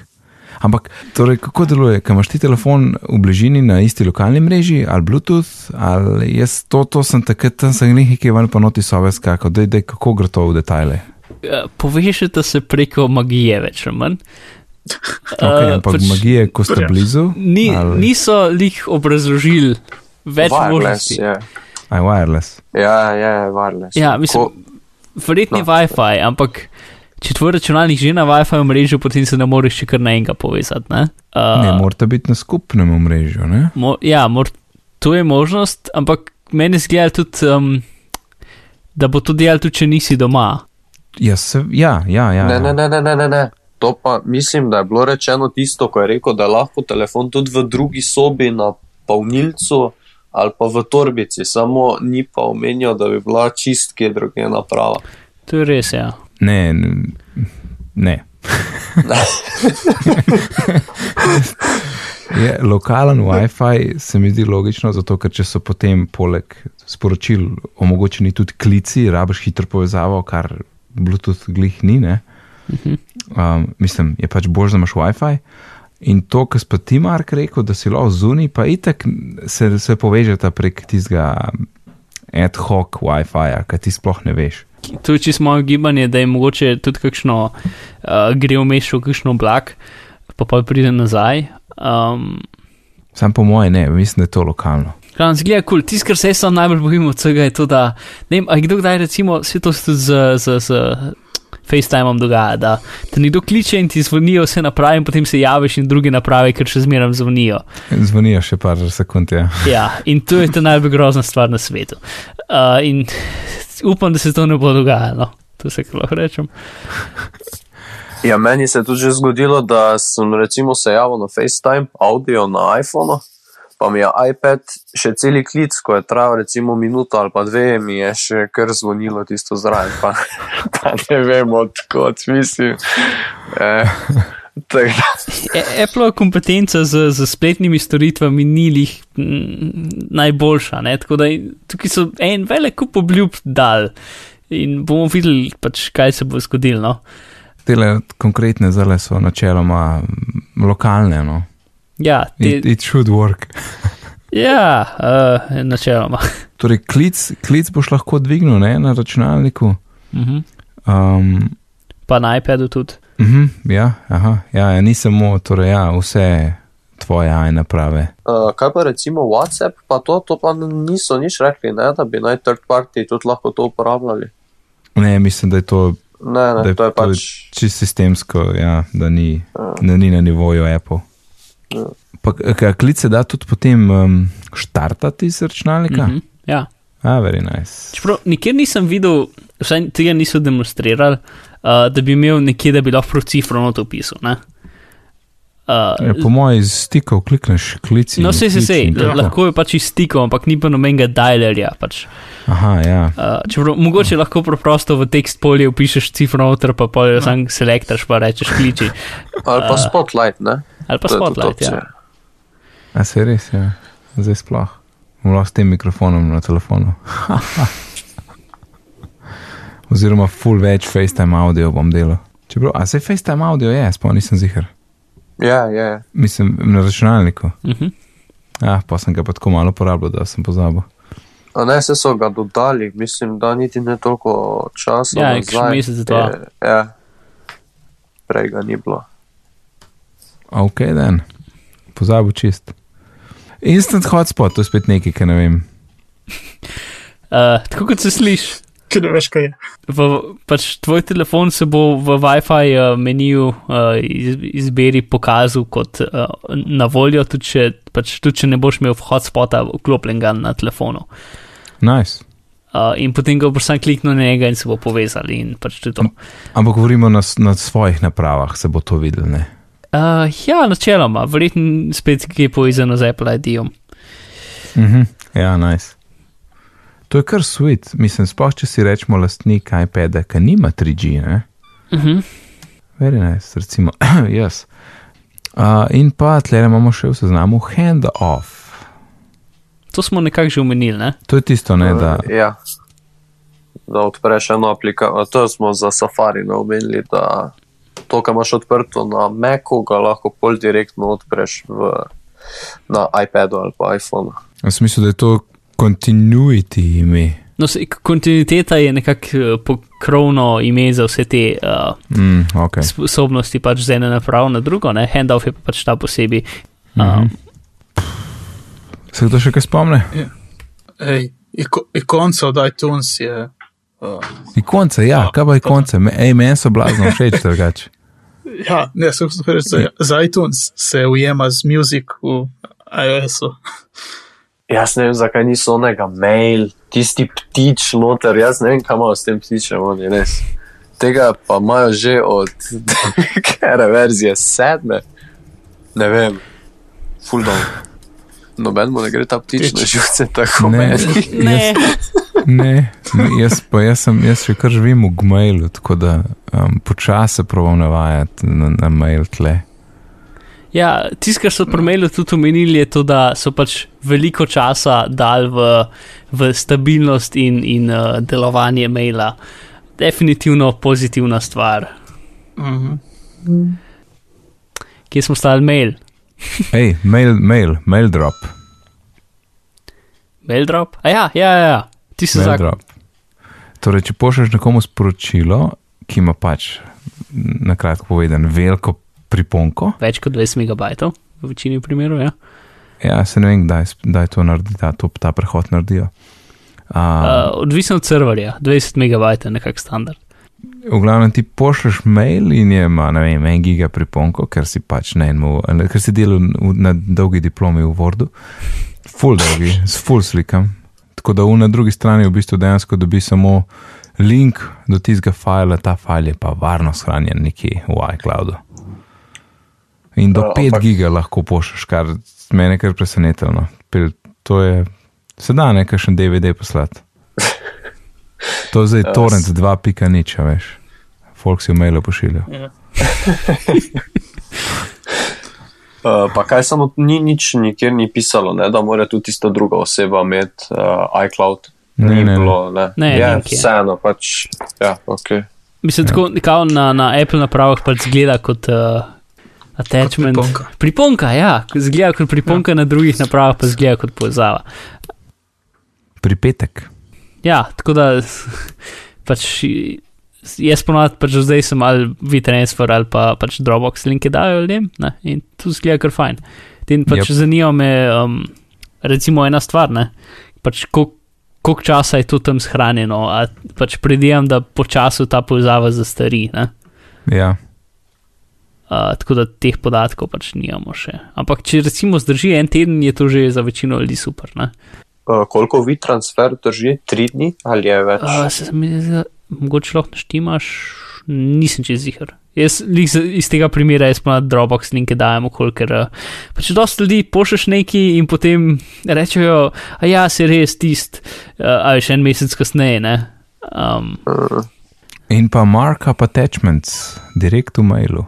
Ampak, torej, kako deluje, kaj imaš ti telefon v bližini na isti lokalni mreži ali Bluetooth, ali jaz to, to sem takrat, tam sem nekaj ven pa noti sove skakal, da je kako gre to v detajle.
Uh, Povežete se preko magije, več ali manj.
Okay,
Uh,
ampak
pač
magije, ko ste
Ja.
blizu,
Ni,
ali-
niso lih obrazložili več
Wireless
možnosti.
je.
aj wireless.
Ja, je, wireless.
Ja, mislim,
Ko,
verjetno je
No.
Wi-Fi, ampak če tvoj računalnik že na Wi-Fi mrežu, potem se ne moreš še kar na enega povezati. Ne? Uh,
Ne, morate biti na skupnem omrežju, ne?
mo, ja, mor, to je možnost, ampak meni zgleda tudi, um, da bo to delal tudi, če nisi doma.
Ja, se, ja, ja, ja.
ne,
ja.
ne, ne, ne, ne, ne. To pa mislim, da je bilo rečeno tisto, ko je rekel, da lahko telefon tudi v drugi sobi na polnilcu ali pa v torbici, samo ni pa omenjal, da bi bila čistke druge naprava.
To je res, ja.
Ne, ne. je, lokalen WiFi se mi zdi logično, zato ker če so potem poleg sporočil omogočeni tudi klici, rabiš hitro povezavo, kar Bluetooth glih ni. Ne? Um, mislim, je pač bolj, da imaš WiFi. In to, kar si ti, Mark, rekel, da si lahko zunaj, pa itek se, se povežete prek tistega ad hoc WiFi-ja, ki ti sploh ne veš.
To je čisto moje gibanje, da je mogoče tudi kakšno, uh, gre vmes v kakšno oblak, pa pa pride nazaj. Um,
Sam po moje ne, mislim, da je to lokalno.
Kan zgleda kul, cool. tisto, kar se jaz najbolj bojim od vsega, je to, da ne vem, a je kdo kdaj recimo, vse to se tudi z, z, z FaceTimeom dogaja, da te nekdo kliče in ti zvonijo vse naprave in potem se javiš in druge naprave, ker še zmeraj zvonijo.
Zvonijo še par sekund, ja.
Ja, in to je ta najbolj grozna stvar na svetu. Uh, in upam, da se to ne bo dogajalo. To se lahko rečem.
Ja, meni se je tudi že zgodilo, da sem recimo se javil na FaceTime, audio na iPhonu, pa mi je iPad še celi klic, ko je trajal recimo minuto ali pa dve, mi je še kar zvonilo tisto zraven, pa, pa ne vem odkot, mislim. Eh,
E- Apple kompetenca z, z spletnimi storitvami ni lih mm, najboljša, ne? tako da tukaj so en velik kup obljub dal in bomo videli, pač, kaj se bo zgodilo. No?
Tele konkretne zale so načeloma lokalne. No.
Ja, te,
It, it should work.
ja uh, načeloma.
Torej, klic, klic boš lahko dvignil ne, na računalniku.
Mhm.
Um,
Pa na iPadu tudi.
mhm, ja, aha, ja, ja, ni samo torej, ja, vse tvoje aj naprave.
Uh, kaj pa recimo WhatsApp, pa to, to pa niso nič rekli, ne, da bi naj third party tudi lahko to uporabljali.
Ne, mislim, da je to
Ne, ne,
Da je
to je
to
pač.
čisto sistemsko, ja, da, ni,
Ja.
da ni na nivoju Apple. Pa, klic se da tudi potem um, štartati iz računalnika.
Mhm. Ja.
Ah, very nice.
Čeprav nikjer nisem videl, vsaj tega niso demonstrirali, uh, da bi imel nekje, da bi lahko cifro not opisal. ne. Uh,
Ja, po mojem, iz stikov klikneš klici.
no, se, se, se,
je
lahko je pač iz stikov, ampak ni pa nobenega dialerja. Pač.
Aha, ja.
Uh, čeprav, mogoče lahko preprosto v tekst polje upišeš cifro noter, pa pa jo sam selektaš, pa rečeš kliči.
Ali pa spotlight, ne?
Ali pa
je
spotlight. Ja.
A se res, ja. Zdaj sploh. Lahko s tem mikrofonom na telefonu. Oziroma, full več FaceTime audio bom delal. Čeprav, a se FaceTime audio je, sploh nisem zihar.
Ja, je. Ja.
Mislim, na računalniku.
Uh -huh.
Ah, pa sem ga pa tako malo uporabljal, da sem pozabil.
A ne, se so ga dodali, mislim, da niti ne toliko časa.
Ja,
nazaj.
kakšen mesec, dva.
Je- Ja, prej ga ni bilo.
Ok, den. Pozabil čist. Instant hotspot, to je spet nekaj, kar ne vem.
Uh, tako kot se sliši.
Ker ne veš, kaj je.
V, pač tvoj telefon se bo v WiFi uh, meniju uh, iz, izbiri pokazal kot uh, na voljo, tudi če, pač, tudi če ne boš imel hotspota vklopljenega na telefonu.
Nice.
Uh, in potem ga boš sam kliknil na njega in se bo povezali. In pač to.
Ampak govorimo na, na svojih napravah, se bo to videl.
Uh, ja, načeloma, verjetno spet je povezano z Apple ID-om.
Mhm. Ja, nice. To je kar sweet, mislim, sploh če si rečemo lastnik iPada, ki nima 3G, ne?
Uh -huh.
Very nice, recimo, jaz. Uh, in pa tle imamo še v seznamu handoff.
To smo nekako že omenili. Ne?
To je tisto, ne, da
Ja. Da odpreš eno aplikacijo, to smo za Safari naomenili, da to, kar imaš odprto na Macu, ga lahko pol direktno odpreš v, na iPadu ali pa iPhonu.
V smislu, da je to continuity ime.
No, se, kontinuiteta je nekako eh, pokrovno ime za vse te uh,
Mm, okay.
sposobnosti, pač z ene naprave na drugo, ne? handoff je pa pač ta posebej. Um,
Mhm. Se kdo še kaj spomne?
Ej, iko, ikonca od iTunes je. Uh,
Ikonce, ja, kaj pa ikonce? Me- Ej, meni so blazno všeč drugače.
ja, ne, sem hotel reči, za, za iTunes se ujema z muzik v iOS-u.
Jaz ne vem, zakaj niso onega mail, tisti ptič noter, jaz ne vem, kam imajo s tem ptičem, oni res. Tega pa imajo že od kere verzije sedme. Ne vem, full down. Noben mu ne gre ta ptič na živce tako
Ne.
meni.
ne,
Ne, jaz pa jaz, sem, jaz še kar živim v Gmailu, tako da um, počasi provam navajati na, na mail tle.
ja, tisto, kar so pri mailu tudi omenili, je to, da so pač veliko časa dal v, v stabilnost in, in uh, delovanje maila. Definitivno pozitivna stvar.
Mhm.
Kje smo stali mail?
Hej, mail, mail, mail drop.
Mail drop? A ja, ja, ja, ja. Ti si zakon.
drop. Torej, če pošlješ nekomu sporočilo, ki ima pač, na kratko povedano, veliko priponko,
Več kot 20 megabajtov, v večini primerov. Ja.
ja, se ne vem, kdaj, kdaj to naredi, da to, ta prehod naredijo. Uh,
Uh, odvisno od serverja, 20 megabajtov je nekak standard.
v glavnem ti pošlješ mail in je ima, ne vem, en giga priponko, ker si pač na enem, ker si delal na dolgi diplomi v Wordu, full dolgi, s full slikam. Tako da v na drugi strani v bistvu dejansko dobi samo link do tistega fajla, ta fajl je pa varno shranjen nekje v iCloudu. In do
Ja,
5
ampak-
giga lahko pošlješ, kar mene kar presenetilo. To je, se da nekaj še DVD poslati. To je zdaj
Ja,
torrent
s-
2.0, a veš. Folk si v mailu pošilja.
Ja.
Uh, pa kaj samo ni nič nikjer ni pisalo, ne, da mora tudi tista druga oseba imeti uh, iCloud.
Ne,
Ni
ne,
bilo, ne.
Ne,
je. vseeno, pač, ja, ok.
Mislim, tako kao na, na Apple napravah pač zgleda kot uh, attachment.
Kot priponka.
priponka, ja, zgleda kot priponka, ja. na drugih napravah pa zgleda kot povezava.
Pripetek.
Ja, tako da pač jaz ponovadi pač zdaj sem ali WeTransfer ali pa pač Dropbox linke dajo ljudem ne, in tu zgleda kar fajn. In pač
Yep.
zanima me, um, recimo ena stvar, ne, pač koliko koliko časa je to tam shranjeno, a pač predijam, da počasi ta povezava zastari, ne.
Ja.
Uh, tako da teh podatkov pač nimamo še. Ampak če recimo zdrži en teden, je to že za večino ljudi super. Ne?
Uh, koliko vi transfer drži? Tri dni ali je več?
Uh, se mi zdi, mogoče lahko naštimaš, nisem čez zihar. Jaz iz tega primera jaz pa na Dropbox linke dajem, ker uh, pač dosta ljudi pošleš neki in potem rečejo, a ja, se res tist, uh, ali še en mesec kasneje. Ne? Um,
In pa markup attachments, direkt v mailu.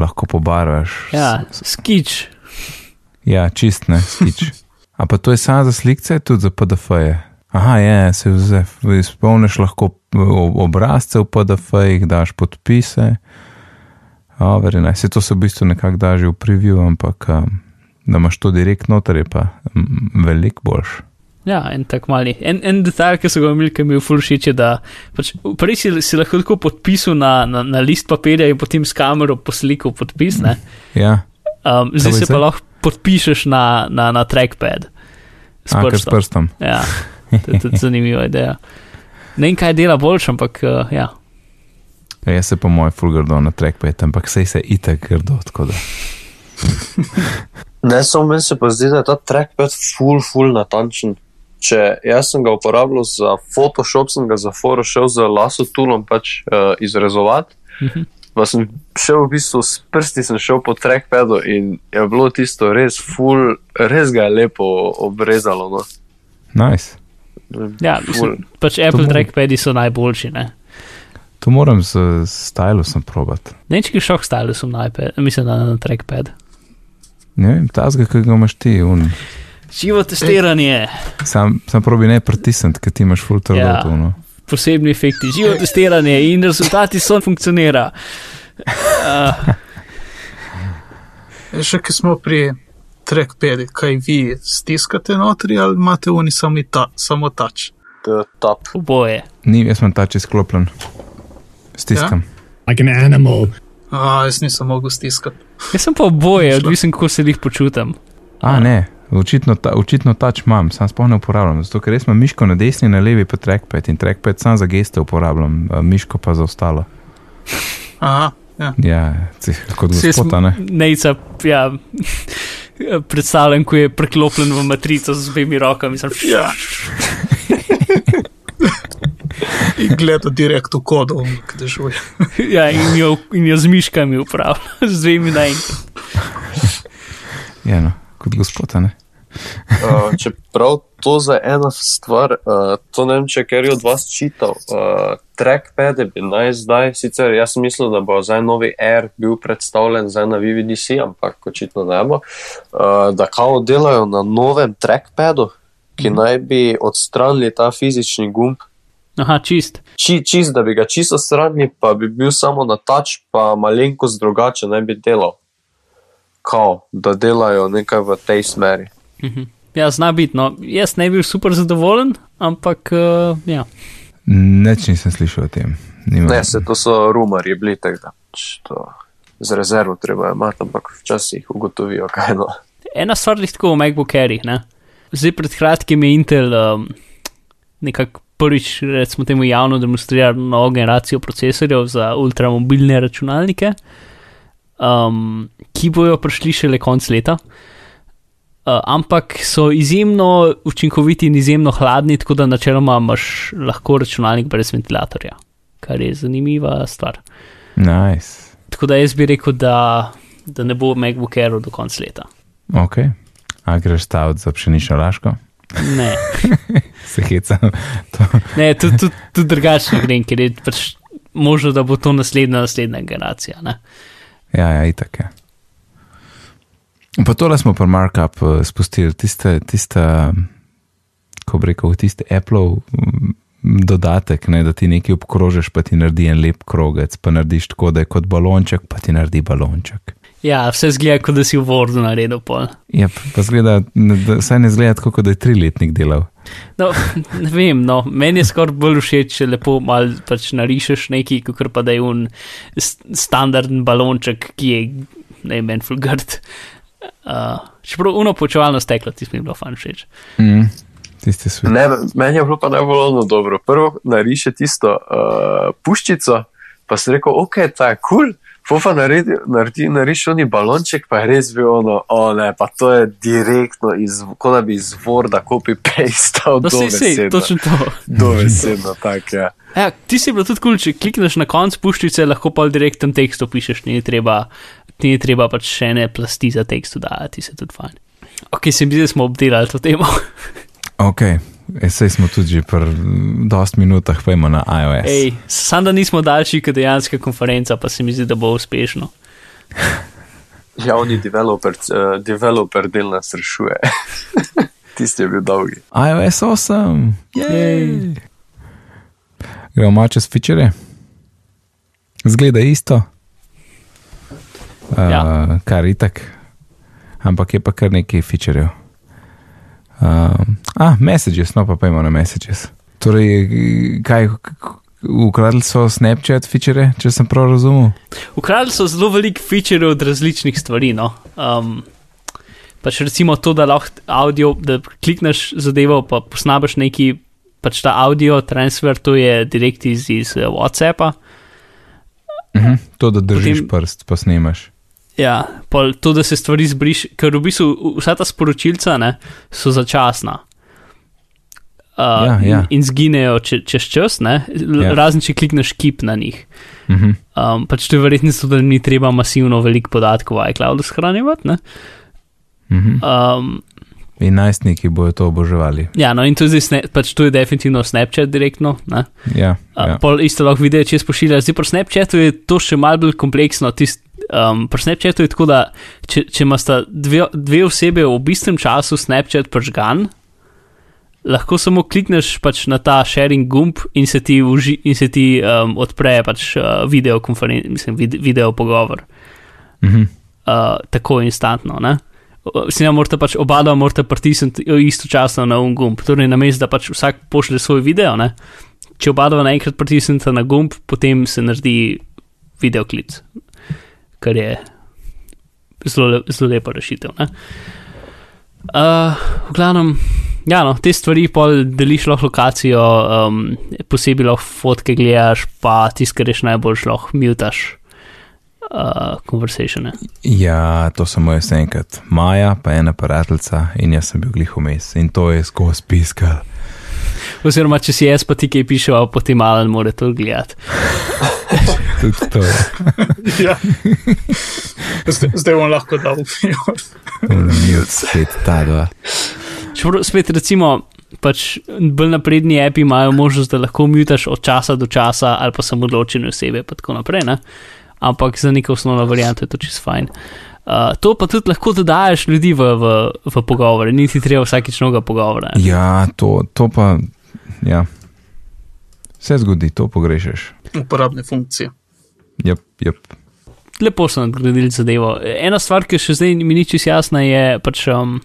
Lahko pobarvaš.
ja, skič.
Ja, čist ne, skič. A pa to je samo za slikce, tudi za PDF-je. Aha, je, se vze- izpolniš lahko obrazce v PDF-jih, daš podpise. O, verjene, se to se v bistvu nekako da že v preview, ampak da imaš to direkt noter, je pa veliko boljš.
Ja, en tak mali. En, en detalj, ki so ga imeli, ki mi je ful všeč, je, da pač prej si, si lahko tako podpisal na, na, na list papirja in potem s kamero poslikal podpis, ne?
Ja,
Um, zdaj se pa lahko podpišeš na, na, na trackpad. S
a, kar s
prstom.
prstom.
Ja, to je tudi zanimiva ideja. Ne vem, kaj dela boljš, ampak uh, ja.
Ja, jaz se po moj full grdo na trackpad, ampak sej se itek grdo, tako da.
ne, samo meni se pa zdi, da je ta trackpad full, full natančen. Če jaz sem ga uporabljal za Photoshop, sem ga za Photoshop z lasso toolom pač uh, izrezovati.
Mhm.
Pa sem šel v bistvu s prsti, sem šel po trackpadu in je bilo tisto res full, res ga je lepo obrezalo. No.
Nice.
Ja, mislim, pač Apple trackpadi so najboljši. Ne,
To moram z, z stylusom probati.
ne vem, če greš šok stylusom na iPad, mislim, da na trackpad.
Ne vem, tazga, ki ga imaš ti, un.
Živo testiranje,
Sam, sam probi ne pritisniti, ker ti imaš trdo
Ja.
to. No.
posebni efekti, živo testiranje in rezultati so funkcionira. Uh,
Še ki smo pri trackpadi, kaj vi stiskate notri ali imate oni sami ta, samo tač?
The top.
oboje.
Ni, jaz sem tač izklopljen. Stiskam.
like an animal.
A, jaz nisem mogel stiskati.
Jaz sem pa oboje, odvisen, kako se jih počutim.
A, ne, očitno, ta, očitno tač imam, sam sploh ne uporabljam. Zato, ker res imam miško na desni, na levi pa trackpad in trackpad sam za geste uporabljam, miško pa za ostalo.
Aha, ja.
Ja, cih, kot gospod, ne.
Nejca, ja, predstavljam, ko je preklopljen v matrico z dvemi rokami. Sem,
ja. In gleda direkt v kodo, ki dežuje.
ja, in, jo, in jo z miškami upravlja, z dvemi naenkrat.
Ja, no, kot gospod, ne.
Uh, čeprav to za ena stvar, uh, to ne vem, če ker je od vas čital. Uh, trackpade bi naj zdaj, sicer jaz sem mislil, da bo zdaj novi Air bil predstavljen zdaj na VVDC, ampak očitno ne bo. Uh, da kao delajo na novem trackpadu, ki naj bi odstranili ta fizični gumb.
Aha, čist.
Či, čist, da bi ga čisto odstranili, pa bi bil samo na tač, pa malenkost drugače naj bi delal. Kao, da delajo nekaj v tej smeri.
Mhm. Ja, zna biti. No. Jaz ne bi bil super zadovoljen, ampak uh, ja.
Neč nisem slišal o tem. Nimam.
Ne, se to so rumori bili, tako da pač to z rezervo treba imati, ampak včasih ugotovijo, kaj no.
Ena stvar je tako v MacBook Airih. Ne? Zdaj pred kratkim je Intel um, nekako prvič, recimo temu javno demonstriral novo generacijo procesorjev za ultramobilne računalnike, um, ki bojo prišli šele konc leta. Uh, ampak so izjemno učinkoviti in izjemno hladni, tako da načeloma imaš lahko računalnik brez ventilatorja, kar je zanimiva stvar.
Nice.
Tako da jaz bi rekel, da, da ne bo MacBook Air do konca leta.
Ok. A greš staviti za pšenično laško?
Ne,
Se heca. To.
ne tudi tud, tud drugačno grem, ker je pač možno, da bo to naslednja, naslednja generacija. Ne?
Ja, ja, itak je. Pa tole smo pa markup uh, spustili, tiste, tiste, ko bi rekel, tisti Apple dodatek, ne, da ti nekaj obkrožiš, pa ti naredi en lep krogec, pa narediš tako, da je kot balonček, pa ti naredi balonček.
Ja, vse zgleda, kot da si v Wordu naredil pol.
Ja, pa, zgleda, da, saj ne zgleda tako, kot da je triletnik delal.
No, ne vem, no, meni je skoraj bolj všeč, če lepo mal pač narišeš nekaj, kot pa da je un standarden balonček, ki je, ne vem, en fulgard. Uh, čeprav uno počevalno steklo, ti mi je bilo fan všeč.
Mm.
Ne, meni je bilo pa najbolj dobro. Prvo nariše tisto uh, puščico, pa si rekel, ok, ta je kul. Cool. Fofa naredi, naredi, nariši oni balonček, pa je res bil ono, o ne, pa to je direktno iz, kot da bi iz Worda copy-pastal
No,
do
sej, sej,
besedno.
točno to.
Dovesedno, tako je.
Ja, ti si bil tudi kul, če klikneš na konc puščice, lahko pa direkten tekst opišeš, ni treba, ni treba pač še ene plasti za tekst dodajati, se tudi fajn. Ok, se mi zdi, da smo obdelali to temo.
Ok, e, sej smo tudi že pri mm, dost minutah, pojmo na iOS.
Ej, sam da nismo daljši kot dejanska konferenca, pa se mi zdi, da bo uspešno.
Javni developer, uh, developer del nas rešuje. Tisti je bil dolgi.
iOS 8, jej. Gremo čez feature. Zgleda isto. Uh,
Ja.
Kar itak, ampak je pa kar nekaj featurejev. Um, ah, messages, no pa pojmo na messages. Torej, kaj, ukradli so Snapchat feature, če sem prav razumel?
Ukradli so zelo veliko featurejev od različnih stvari. No. Um, pač recimo to, da lahko audio, da klikneš zadevo, pa posnabiš neki, pač ta audio transfer, to je direkt iz, iz eh, WhatsAppa.
Uh -huh. To, da držiš
Potem-
Potem... prst, pa snemaš.
Ja, pol to, da se stvari zbriš, ker v bistvu vsa ta sporočilca ne, so začasna. Uh,
Ja, ja.
In, in zginejo če, čez čas, ne,
Ja.
razen če klikneš kip na njih.
Uh -huh.
Um, pač to je verjetno da ni treba masivno veliko podatkov v iCloudu shranjevati. ne.
Uh -huh.
Um,
In najstniki bojo to oboževali.
ja, no in to sna- pač to je definitivno Snapchat direktno. Ne.
Ja,
Uh,
ja.
Pol isto lahko videti, če spošiljaš. Zdaj pri Snapchatu je to še malce bolj kompleksno. Tist, um, pri Snapchatu je tako, da če, če imata dve, dve osebe v istem času Snapchat pržgan, lahko samo klikneš pač na ta sharing gumb in se ti, uži, in se ti um, odpre pač uh, video, mislim, vid, video pogovor.
Mhm.
Uh, tako instantno. Ne? Vsi nam morate pač oba dva morate pritisniti istočasno na un gumb. Torej, na mestu, da pač vsak pošlje svoj video, ne? če oba dva naenkrat pritisnete na gumb, potem se naredi videoklic, kar je zelo, zelo lepa rešitev. Uh, v glavnem, ja, no, te stvari pa deliš lahko lokacijo, um, posebej lahko fotke gledaš, pa tisto, kar reš najbolj, lahko mutaš. Uh, conversation.
Ja, to samo jaz enkrat. Maja, pa ena parateljica in jaz sem bil glih vmes in to je skozi piskal.
Oziroma, če si jaz pa ti kaj pišel, potem malo mora to gledati.
Tudi to.
ja. zdaj, zdaj bom lahko dal upijo.
Mute, spet ta dva.
Čeprav spet recimo, pač bolj napredni api imajo možnost, da lahko mutaš od časa do časa ali pa samo odločene osebe, pa tako naprej. Ne? Ampak za neko osnovno varianto je to čist fajn. Uh, to pa tudi lahko dodajes ljudi v, v, v pogovore, niti treba vsakeč noga pogovora. ne.
Ja, to, to pa. Ja. Se zgodi, to pogrešaš.
Uporabne funkcije.
Jep, jep.
Lepo so nadgradili zadevo. Ena stvar, ki še zdaj mi ni čisto jasna, je pač. Um,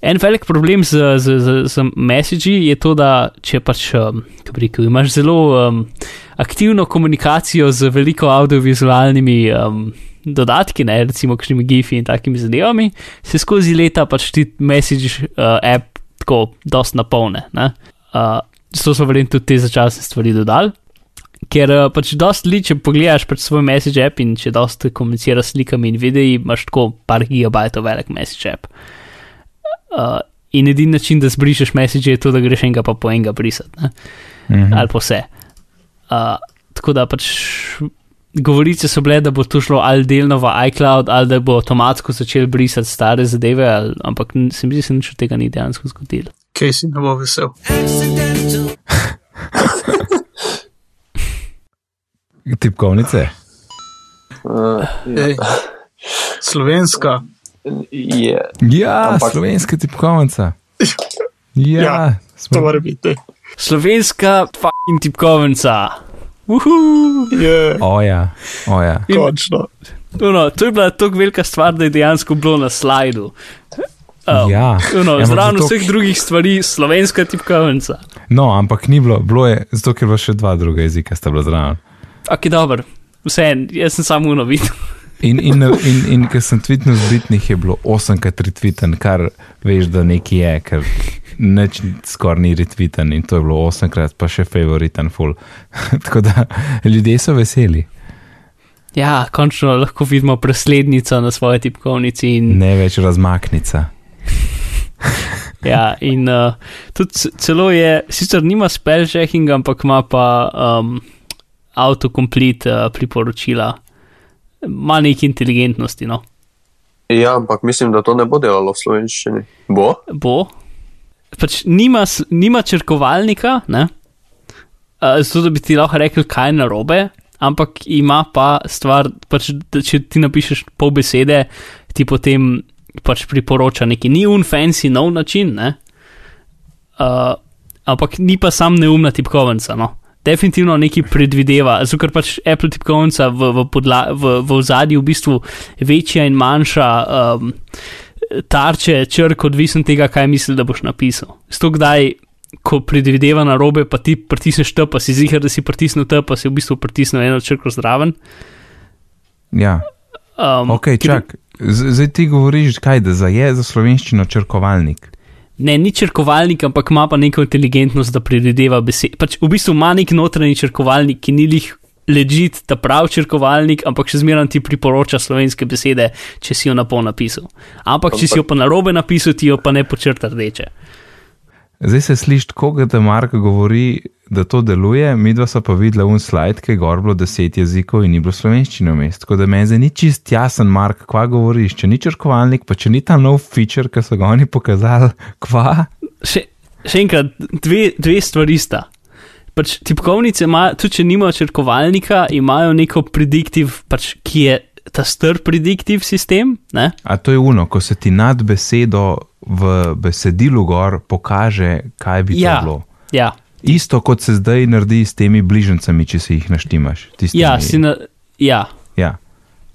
En velik problem z, z, z, z messagi je to, da če pač, um, kako bi rekel, imaš zelo um, aktivno komunikacijo z veliko audiovizualnimi um, dodatki, ne, recimo kakšnimi gifi in takimi zadevami, se skozi leta pač ti message uh, app tako dost napolne. ne. Uh, zato so verjetno tudi te začasne stvari dodali. Ker uh, pač dost li, če pogledaš pač svoj message app in če dost komuniciraš s slikami in videi, imaš tako par gigabajtov velik message app. Uh, in edini način, da zbrišeš message, je to, da greš enega pa po enega brisati, ne?
Mhm.
ali pa vse. Uh, tako da pač govorice so bile, da bo to šlo ali delno v iCloud, ali da bo avtomatsko začel brisati stare zadeve, ali, ampak se mi zdi, da se nič od tega ni dejansko zgodilo.
Kaj si ne bo vesel?
Tipkovnice.
Uh,
Ej, slovenska.
je.
Ja,
Ampak-
slovenska tipkovnica. Ja,
Ja,
smo-
To mora biti.
Slovenska fucking tipkovnica. Uhu!
Je,
Oja, oja.
In-
končno.
Uno, to je bila tako velika stvar, da je dejansko bilo na slajdu. Um,
Ja.
Uno,
Ja,
zraven
zato-
vseh drugih stvari, slovenska tipkovnica.
No, ampak ni bilo, bilo je, zato ker je bilo še dva druga jezika, sta bila zraven.
Ok, dober, vse en, jaz sem samo uno videl.
In, in, in, in ker sem tvitnil z bitnih, je bilo 8krat retviten, kar veš, da nekaj je, ker nič skoraj ni retviten in to je bilo 8krat, pa še favoriten full. Tako da ljudje so veseli,
Ja, končno lahko vidimo preslednico na svoji tipkovnici. In,
ne več razmaknica.
ja, in uh, tudi celo je, sicer nima spell checking, ampak ima pa um, autocomplete uh, priporočila. Ma nekaj inteligentnosti, no.
Ja, ampak mislim, da to ne bo delalo v slovenščini. Bo?
bo. Pač nima, nima črkovalnika, ne? Uh, zato da bi ti lahko rekel, kaj je narobe, ampak ima pa stvar, pač, da če ti napišeš pol besede, ti potem pač priporoča neki ni un fancy nov način, ne? Uh, ampak ni pa sam neumna tipkovnica, no. Definitivno nekaj predvideva, zato ker pač Apple tipkovnica v, v, podla, v, v zadju v bistvu večja in manjša um, tarče črk, odvisen tega, kaj misli, da boš napisal. Sto kdaj, ko predvideva na robe, pa ti pritisneš T, pa si zihar, da si pritisnil T, pa si v bistvu pritisnil eno črko zraven.
Ja,
Um,
ok,
ker-
čak. Z- Zdaj ti govoriš, kaj da za je za slovenščino črkovalnik.
Ne, ni črkovalnik, ampak ima pa neko inteligentnost, da predvideva besede. Pač v bistvu ima nek notranji črkovalnik, ki ni lih ležit, ta prav črkovalnik, ampak še zmeraj ti priporoča slovenske besede, če si jo na pol napisal. Ampak, če si jo pa na robe napisal, ti jo pa ne počrta rdeče.
Zdaj se sliši tako, da Mark govori, da to deluje, mi dva so pa videla un slajd, ki je gor bilo deset jezikov in ni bilo slovenščine vmes. Tako da meni zdaj ni čist jasen, Mark, kva govoriš. Če ni črkovalnik, pa če ni ta nov feature, ki so ga oni pokazali, kva.
Še, še enkrat, dve, dve stvari sta. Pač tipkovnice imajo, tudi če nimajo črkovalnika, imajo neko prediktiv, pač, ki je ta star predictive sistem. Ne?
A to je uno, ko se ti nad besedo v besedilu gor pokaže, kaj bi
Ja.
to bilo.
Ja,
Isto kot se zdaj naredi s temi bližnjicami, če si jih naštimaš. Tistimi,
ja, si na, ja,
ja.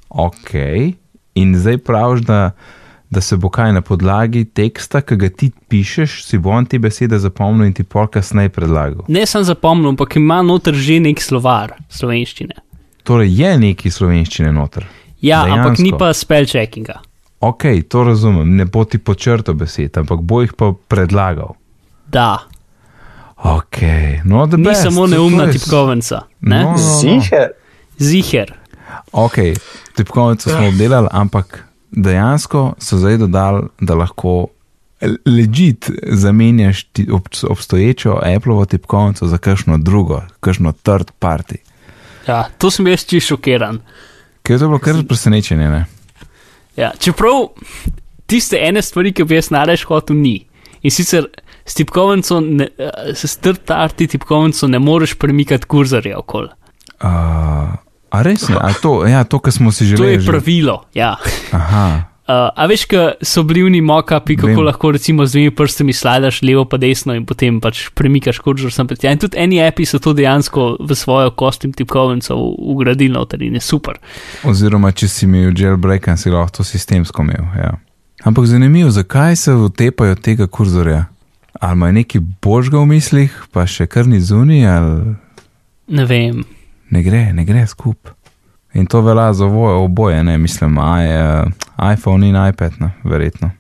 Ok. In zdaj praviš, da, da se bo kaj na podlagi teksta, ki ga ti pišeš, si bo on te besede zapomnil in ti pol kasneje predlagal.
ne sem zapomnil, ampak ima noter že nek slovar slovenščine.
Torej je neki slovenščine noter.
Ja, Dejansko. ampak ni pa spell checkinga.
Ok, to razumem, ne bo ti počrto besed, ampak bo jih pa predlagal.
Da,
Ok, no, da
ni
best,
samo
to
neumna
je
tipkovnica. Ne?
No, no, no.
Ziher.
Ziher.
Ok, tipkovnico smo obdelali, ampak dejansko so zdaj dodali, da lahko ležit zamenjaš ti, ob, obstoječo Appleovo tipkovnico za kakšno drugo, kakšno third party.
Ja, to sem jaz čisto šokiran.
Ker je to bilo kar presenečenje, ne?
Ja, čeprav tiste ene stvari, ki bi jaz nareč hotel, ni. In sicer s tipkovnico, ne- eh, s trtarti tipkovnico ne moreš premikati kurzorja okoli.
Uh, a res ne? A to, ja, to, kar smo si
To
želeli.
je
že-
pravilo. Ja.
Aha,
Uh, a veš, ko so bili v njih mokapi, kako
Vem.
lahko recimo z dvemi prstami sladaš levo pa desno in potem pač premikaš kurzor sem pred tja. In tudi eni api so to dejansko v svojo kostim tipkovnico ugradili noter in je super.
oziroma če si imel jailbreak, si lahko to sistemsko imel. Ja. Ampak zanimivo, zakaj se utepajo tega kurzorja? Ali ima neki božga v mislih, pa še kar ni zunaj, ali
Ne vem.
Ne gre, ne gre skup. In to velja za oboje, ne mislim, I, uh, iPhone in iPad, ne, verjetno.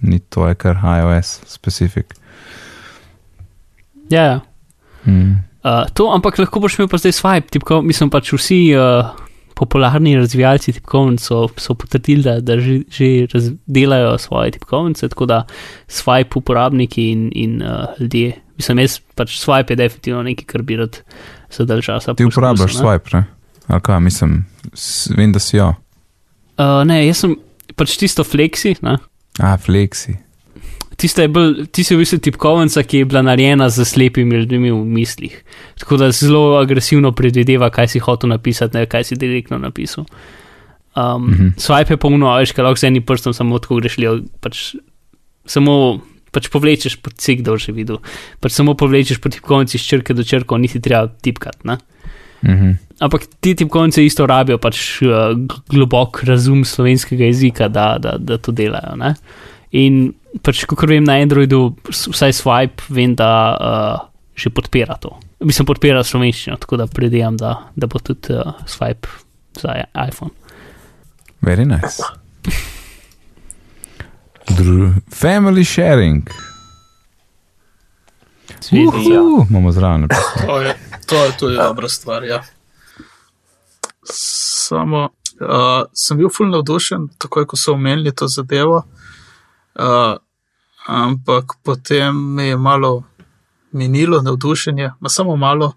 Ni to je kar iOS specifik.
Ja, ja.
Hmm.
Uh, to, ampak lahko boš imel pa zdaj swipe, tipko, mislim pač vsi uh, popularni razvijalci tipkovnic so, so potrdili, da, da že, že delajo svoje tipkovnice, tako da swipe uporabniki in, in uh, ljudje. Mislim, jaz pač swipe je definitivno nekaj, kar bi rad za dalj časa.
Ti uporabljaš swipe, ne? Ali kaj, mislim, vem, da si jo.
Uh, ne, jaz sem pač tisto flexi, ne.
A, flexi.
Tista je bolj, ti si v bistvu tipkovnica, ki je bila narejena z slepimi ljudmi v mislih. Tako da zelo agresivno predvideva, kaj si hotel napisati, ne kaj si direktno napisal. Um, mm. -hmm. Swipe je polno, a veš, kaj lahko z enim prstom samo tako greš, pač samo pač povlečeš po cik, da že videl. Pač samo povlečeš po tipkovnici iz črke do črke, nisi treba tipkati. Ne?
Mhm.
Ampak ti tipkovnice isto rabijo pač uh, gl- globok razum slovenskega jezika, da, da, da to delajo. Ne? In pač, kot vem, na Androidu, vsaj swipe, vem, da uh, že podpira to. Mislim, podpira slovenščino, tako da predijam, da, da bo tudi uh, swipe za iPhone.
Very nice. Dru family sharing.
Ja.
Uhu, imamo zraven.
To je, to je tudi dobra stvar. Ja. Samo uh, sem bil fulno navdušen, takoj ko so omenili to zadevo, uh, ampak potem mi je malo minilo navdušenje, ma samo malo,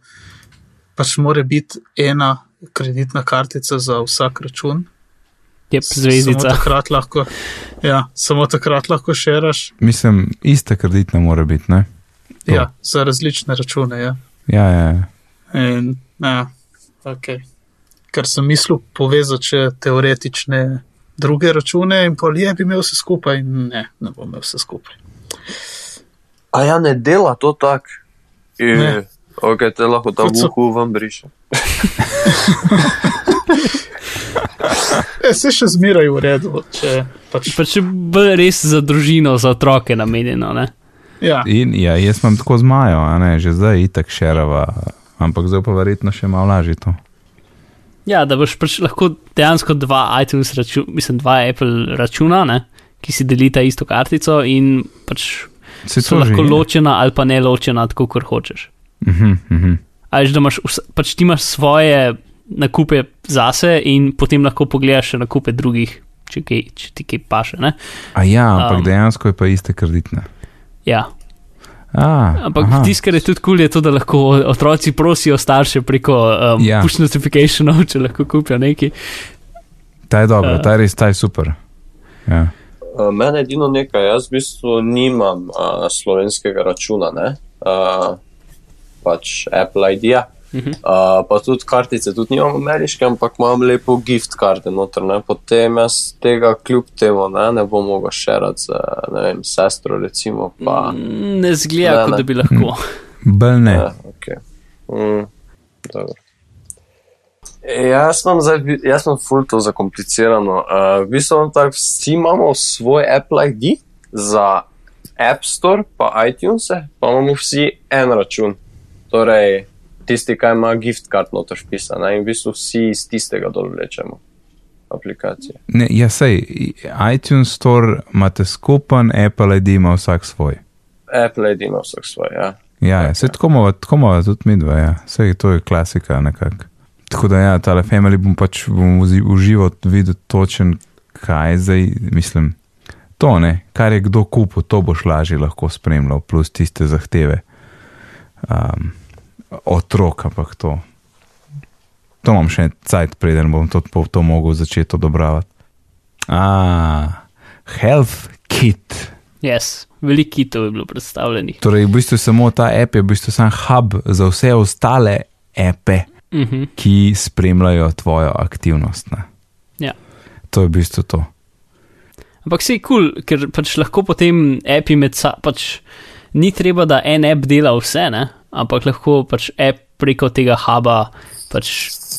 pač mora biti ena kreditna kartica za vsak račun.
Je
Samo
zvezdica.
takrat lahko, ja, samo takrat lahko šeraš.
Mislim, ista kreditna mora biti, ne? To.
Ja, za različne račune. Ja.
Ja, ja, ja.
In, ja, okay. Ker sem mislil povezati še teoretične druge račune, in pol je bi imel vse skupaj, in ne, ne bom imel vse skupaj.
A ja, ne dela to tako. Ok, te lahko ta vuhu vam briše.
E, se še zmeraj v redu, če pač.
Pač bolj res za družino, za otroke namenjeno. Ne?
Ja,
In ja, jaz imam tako z Majo, a ne, že zdaj itak šerava, ampak zdaj pa verjetno še malo lažje to.
Ja, da boš pač lahko dejansko dva iTunes računa, mislim, dva Apple računa, ne? ki si delita isto kartico in pač
Se
so
to že
lahko
je.
ločena ali pa ne ločena, tako kot hočeš.
Mhm, mhm.
A veš, da imaš, vs- pač ti imaš svoje nakupe zase in potem lahko pogledaš še nakupe drugih, če, kaj, če ti kaj paše. Ne?
A ja, ampak
Um.
dejansko je pa iste kreditne.
Ja,
A,
ampak tisto, kar je tudi kul, cool, je to, da lahko otroci prosijo starše preko um,
Ja.
push notificationov, če lahko kupijo nekaj.
Ta je dobra,
Eh.
ta je res, ta je super. Ja.
Uh, Mene edino nekaj, jaz v bistvu nimam uh, slovenskega računa, ne? Uh, pač Apple ID. -ja.
Mhm.
Uh, pa tudi kartice, tudi nimam ameriške, ampak imam lepo gift karte noter. Ne? Potem jaz tega kljub temu ne, ne bom mogel šerati z ne vem, sestro, recimo. Pa,
Mm, Ne zgleda,
Ne,
kot
ne.
da bi lahko.
Bel ne.
Ja, okay. mm, dobro. E, Jaz sem, zdaj, jaz sem ful to zakomplicirano. Uh, v bistvu imam tako, vsi imamo svoj Apple ID za App Store, pa iTunes, pa imamo vsi en račun. Torej, tisti, ki ima gift card noter vpisan, ne, in v bistvu vsi iz tistega dol vlečemo aplikacije.
ne ja, sej, iTunes Store imate skupen, Apple ID ima vsak svoj.
Apple ID ima vsak svoj, ja.
Ja, ja. Sej tako imamo, tako imamo tudi mi dva, ja. Sej to je klasika nekako. Tako da ja, tale family bom pač bom užival videti točen, kaj zdaj, mislim, to ne, kar je kdo kupil, to boš lažje lahko spremljal, plus tiste zahteve um, otrok, ampak to. To imam še cajt, preden bom to, to, to mogel začeti odobravati. Ah, health kit.
Yes, veliko kitov je bilo predstavljenih.
Torej, v bistvu samo ta app je v bistvu sam hub za vse ostale appe,
Uh -huh.
ki spremljajo tvojo aktivnost. Ne?
Ja.
To je v bistvu to.
Ampak se je kul, cool, ker pač lahko potem api med sabo, pač ni treba, da en app dela vse, ne? Ampak lahko pač app preko tega huba pač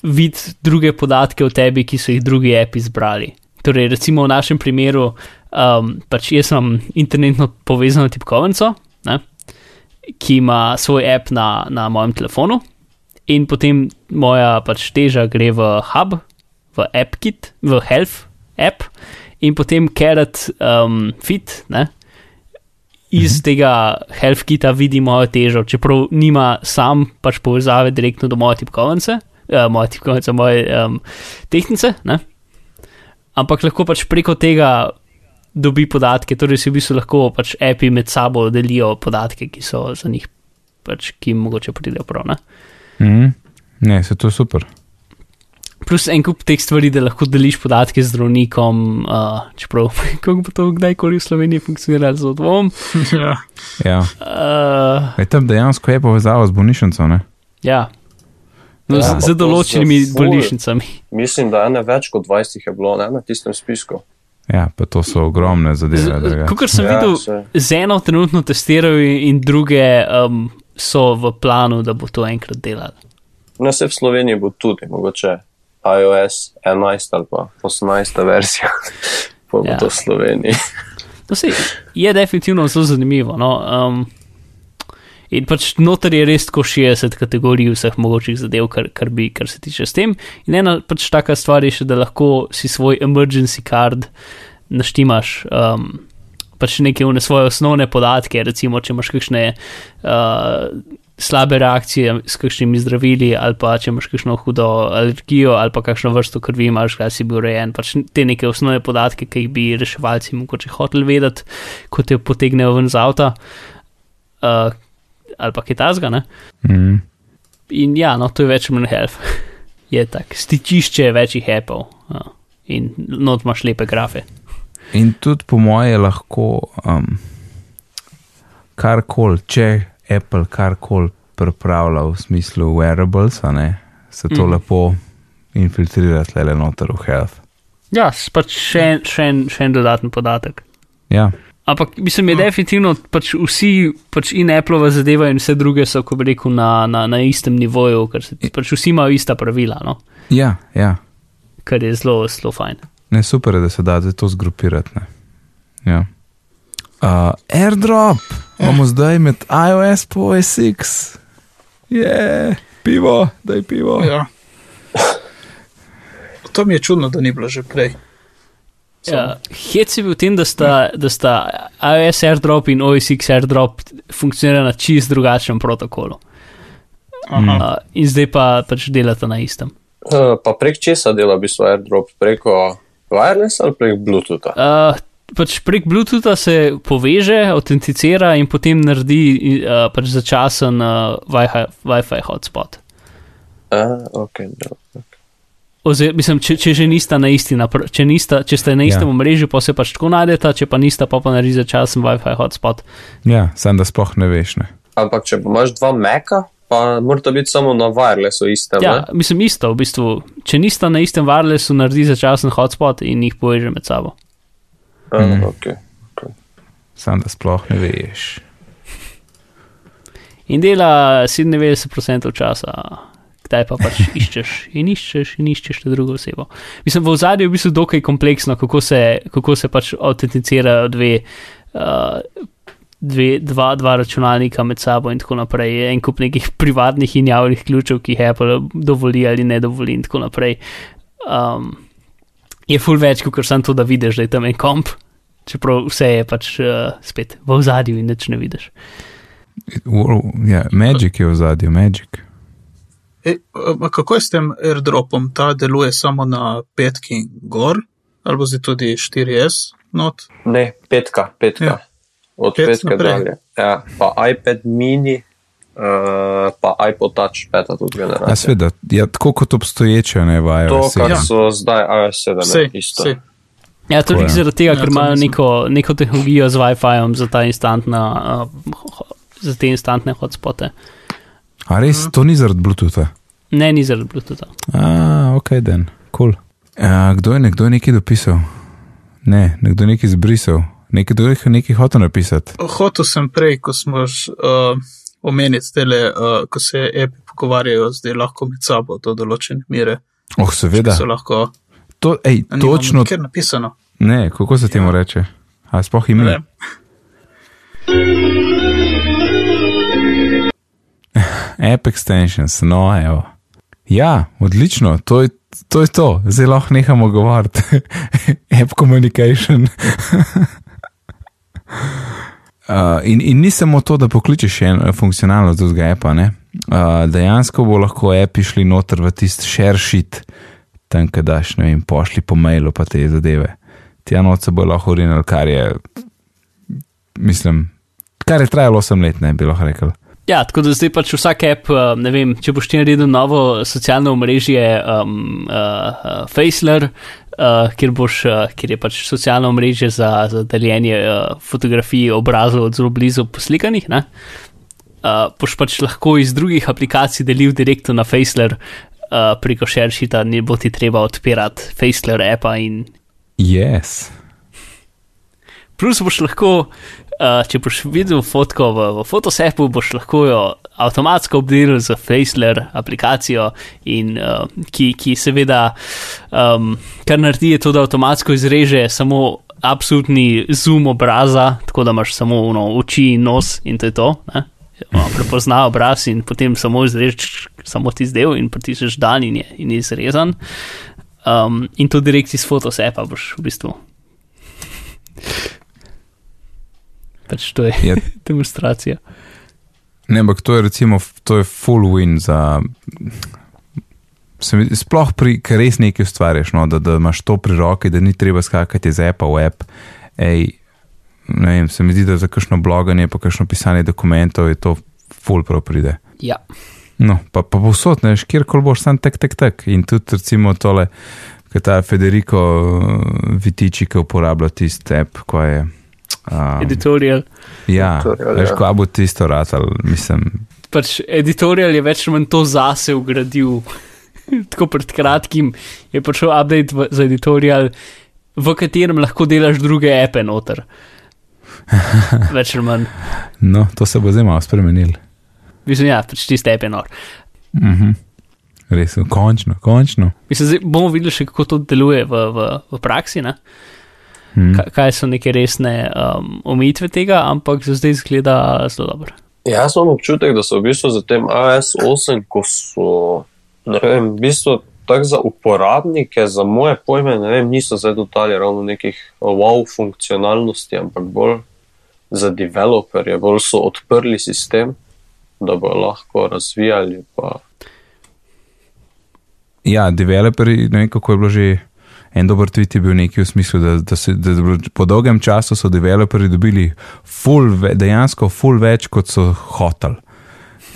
vidi druge podatke o tebi, ki so jih drugi api zbrali. Torej, recimo v našem primeru, um, pač jaz imam internetno povezano tipkovnico, ki ima svoj app na, na mojem telefonu, in potem moja pač teža gre v hub, v AppKit, v Health app, in potem Carrot um, Fit, ne? Iz
Mhm.
tega Health Kita vidi mojo težo, čeprav nima sam pač povezave direktno do moje tipkovnice, uh, moje tipkovnice, moje um, tehnice, ne? ampak lahko pač preko tega dobi podatke, torej si v bistvu lahko pač api med sabo delijo podatke, ki so za njih, pač, ki jim mogoče pridejo prav. Ne?
Mhm. Ne, se to je super.
Plus en kup teh stvari, da lahko deliš podatke z zdravnikom, uh, čeprav kako bo to kdajkoli v Sloveniji funkcioniralo, zelo dvom.
ja.
Ja.
Uh,
Je tam dejansko je povezava z bolnišnico, ne?
ja. No,
Ja,
z, z določenimi
ful-
bolnišnicami.
Mislim, da ene več kot 20 je bilo ne, na tistem spisku.
Ja, pa to so ogromne zadeve.
Kot sem
Ja,
videl,
saj.
z eno trenutno testirajo in druge um, so v planu, da bo to enkrat delalo.
Ne se v Sloveniji bo tudi, mogoče iOS 11 ali pa 18 verzija, pa bo
Ja.
to v Sloveniji.
No, sej, je definitivno zelo zanimivo. No? Um, in pač noter je res tako 60 kategorij vseh mogočih zadev, kar, kar, bi, kar se tiče s tem. In ena pač taka stvar je še, da lahko si svoj emergency card naštimaš. Um, Pač neke vne svoje osnovne podatke, recimo, če imaš kakšne uh, slabe reakcije s kakšnimi zdravili, ali pa če imaš kakšno hudo alergijo, ali pa kakšno vrsto krvi imaš, kaj si bil rejen. Pač te neke osnovne podatke, ki jih bi reševalci mogoče hoteli vedeti, ko te potegnejo ven z avta, uh, ali pa kaj tasga. Ne?
Mhm.
In ja, no, to je več manj health. je tak, stičišče večjih appov uh, in not imaš lepe grafe.
In tudi po moje lahko um, karkoli, če Apple karkoli pripravlja v smislu wearables, a ne, se to
Mhm.
mm. lepo infiltrira tle noter v health.
Ja, pač še, en- še, en, še en dodaten podatek.
Ja,
Ampak mislim, je definitivno pač vsi, pač in Apple zadeva in vse druge so, ko bi rekel, na, na, na istem nivoju, ker se, pač vsi imajo ista pravila, no?
ja, ja.
kar je zelo, zelo fajn.
Ne, super je, da se da to zgrupirati. Ne. Ja. Uh, airdrop imamo zdaj med iOS in OSX. Je, pivo, daj pivo.
Ja. To mi je čudno, da ni bilo že prej.
Ja, hec je bil v tem, da sta, da sta iOS airdrop in OSX airdrop funkcionirala na čist drugačnem protokolu.
Aha.
Uh, in zdaj pa pač delata na istem.
Uh, pa prek česa dela v bistvu AirDrop? Preko wireless ali prek Bluetootha?
Uh, pač prek Bluetootha se poveže, autenticira in potem naredi uh, pač začasen uh, Wi-Fi, Wi-Fi hotspot.
Uh, ok, dobro.
Oziroma, mislim, če, če že nista na isti, napr če, nista, če ste na istem
Ja.
omrežju, pa se pač tako najdete, če pa nista, pa pa naredi začasen Wi-Fi hotspot.
Ja, sem da sploh ne veš. Ne.
Ampak če imaš dva Meka, pa morata biti samo na wirelessu iste.
Ja,
ne?
mislim isto, v bistvu. Če nista na istem wirelessu, naredi začasen hotspot in jih poveže med sabo.
A,
Mhm.
okay.
Sam da sploh ne veš.
In dela 97% časa, kdaj pa pač iščeš in iščeš in iščeš to drugo osebo. Mislim, v zadnjem je v bistvu dokaj kompleksno, kako se, kako se pač autenticirajo dve. Uh, Dve, dva, dva računalnika med sabo, in tako naprej, Je en kup nekih privatnih in javnih ključev, ki jih Apple dovoli ali ne dovoli, in tako naprej. Um, je full več, kot samo to, da vidiš, da je tam en komp, čeprav vse je pač uh, spet v ozadju in nič ne vidiš.
Ja, Magic je v zadju, Magic.
E, a kako je s tem airdropom? Ta deluje samo na petki in gor, ali zdaj tudi 4S not?
Ne, petka, petka.
Ja.
Od
Pet
petke
naprej.
dalje. Ja, pa iPad mini, uh, pa iPod Touch, peta tudi
Ja,
generacija.
sveda, ja, tako kot obstoječe, ne
To,
vajo.
kar
Ja.
so zdaj iOS 7,
Vse,
ne, isto.
vse.
Ja, tudi zaradi tega,
Ja,
ker
to
imajo neko, neko tehnologijo z WiFi-jem za, ta instantna, uh, ho- za te instantne hotspote.
A res, to ni zaradi Bluetootha.
Ne, ni zaradi Bluetootha.
A, ok, den, kul. Cool. Kdo je nekdo je nekaj dopisal? Ne, nekdo je nekaj zbrisal. Nekdo je nekaj hotel napisati.
Hotel sem prej, ko smo uh, omeniti tele, uh, ko se api pogovarjajo, zdaj lahko med sabo do določene mere.
Oh, seveda.
So lahko,
To, ej,
nimam
točno.
nikjer napisano.
Ne, kako se temu reče? A sploh
Ne
ime?
vem.
App extensions, no, evo. Ja, odlično, to je to. Je to. Zdaj lahko nehamo govoriti. App communication. Uh, in, in ni samo to, da pokličeš en funkcionalnost drugega appa. ne. Uh, dejansko bo lahko api šli noter v tisti sheet, tam, kaj daš, ne vem, pošli po mailu, pa te zadeve. Tja noč se bo lahko urinil, kar je, mislim, kar je trajalo 8 let, ne bi lahko rekel.
Ja, tako da zdaj pač vsak app, ne vem, če boš ti naredil novo socialno omrežje um, uh, Faceler, uh, kjer, boš, uh, kjer je pač socialno omrežje za, za deljenje uh, fotografij obrazov od zelo blizu poslikanih, ne? Uh, boš pač lahko iz drugih aplikacij delil direktno na Faceler uh, preko ShareSheeta, ne bo ti treba odpirati Faceler appa in
Yes.
Plus boš lahko, uh, če boš videl fotko v, v Photoshopu, boš lahko jo avtomatsko obdelal z Faceler aplikacijo, in, uh, ki, ki seveda, um, kar naredi, je to, da avtomatsko izreže samo absolutni zoom obraza, tako da imaš samo no, oči in nos in to je to. Ne? Prepozna obraz in potem samo izrežeš samo tisti del in pritisneš dan in je, in je izrezan. Um, in to direkt iz Photoshopa boš v bistvu. Pač to je
Je,
demonstracija.
ne, ampak to je recimo, to je full win za. Mi, sploh pri, ker res nekaj ustvarjaš, no, da, da imaš to pri roki, da ni treba skakati iz appa v app. Ej, ne vem, se mi zdi, da za kakšno bloganje, pa kakšno pisanje dokumentov je to full prav pride.
Ja.
No, pa, pa povsod, ne, kjerkoli boš, sam tek, tek, tek. In tudi recimo tole, ki ta Federico uh, Vitiči, ki uporablja tisti app, ko je. Um,
Editorial.
ja,
Editorial,
veš,
ja.
ko bo tisto ratal, mislim.
Pač editorial je več ali manj to zase ugradil. Tako pred kratkim je prišel update v, za editorial, v katerem lahko delaš druge ape noter. Več ali manj.
No, to se bo zdaj malo spremenil.
Mislim, ja, pač tiste ape nor.
Mhm. Res, končno, končno.
Mislim, zdaj bomo videli še, kako to deluje v, v, v praksi, ne?
Hm.
Kaj, so neke resne um, omejitve tega, ampak za zdaj izgleda zelo dobro.
Ja, Jaz imam občutek, da so v bistvu za tem iOS 8, ko so, ne vem, v bistvu tako za uporabnike, za moje pojme, ne vem, niso zdaj dodali ravno nekih wow funkcionalnosti, ampak bolj za developerje, bolj so odprli sistem, da bo lahko razvijali. Pa.
Ja, developeri, ne vem kako je bilo že. En dober tweet je bil nekaj v smislu, da, da, se, da po dolgem času so developeri dobili full, dejansko full več, kot so hoteli.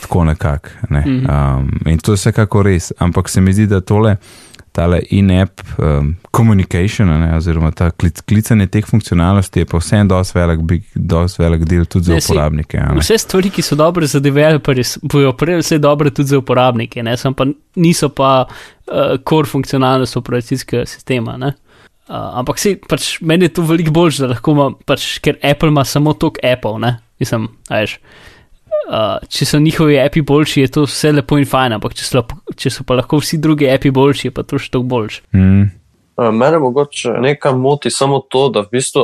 Tako nekako. Ne. Um, in to je vsekako res. Ampak se mi zdi, da tole, tale in-app um, communication, ne, oziroma ta klic, klicanje teh funkcionalnosti je pa vseeno dosti velik, big- dosti velik del tudi za
Ne, saj-
uporabnike. ne.
Vse stvari, ki so dobre za developerje, bojo prej vse dobre tudi za uporabnike, ne? Sam pa niso pa uh, core funkcionalnost operacijskega sistema. Ne? Uh, ampak se, pač, meni je to veliko bolj, da lahko ima, pač, ker Apple ima samo tok Apple, ne? Mislim, a veš. Uh, če so njihovi api boljši, je to vse lepo in fajn, ampak če so, če so pa lahko vsi drugi api boljši, je pa to še toliko boljši.
Mm,
Eh, Mene mogoče nekaj moti samo to, da v bistvu,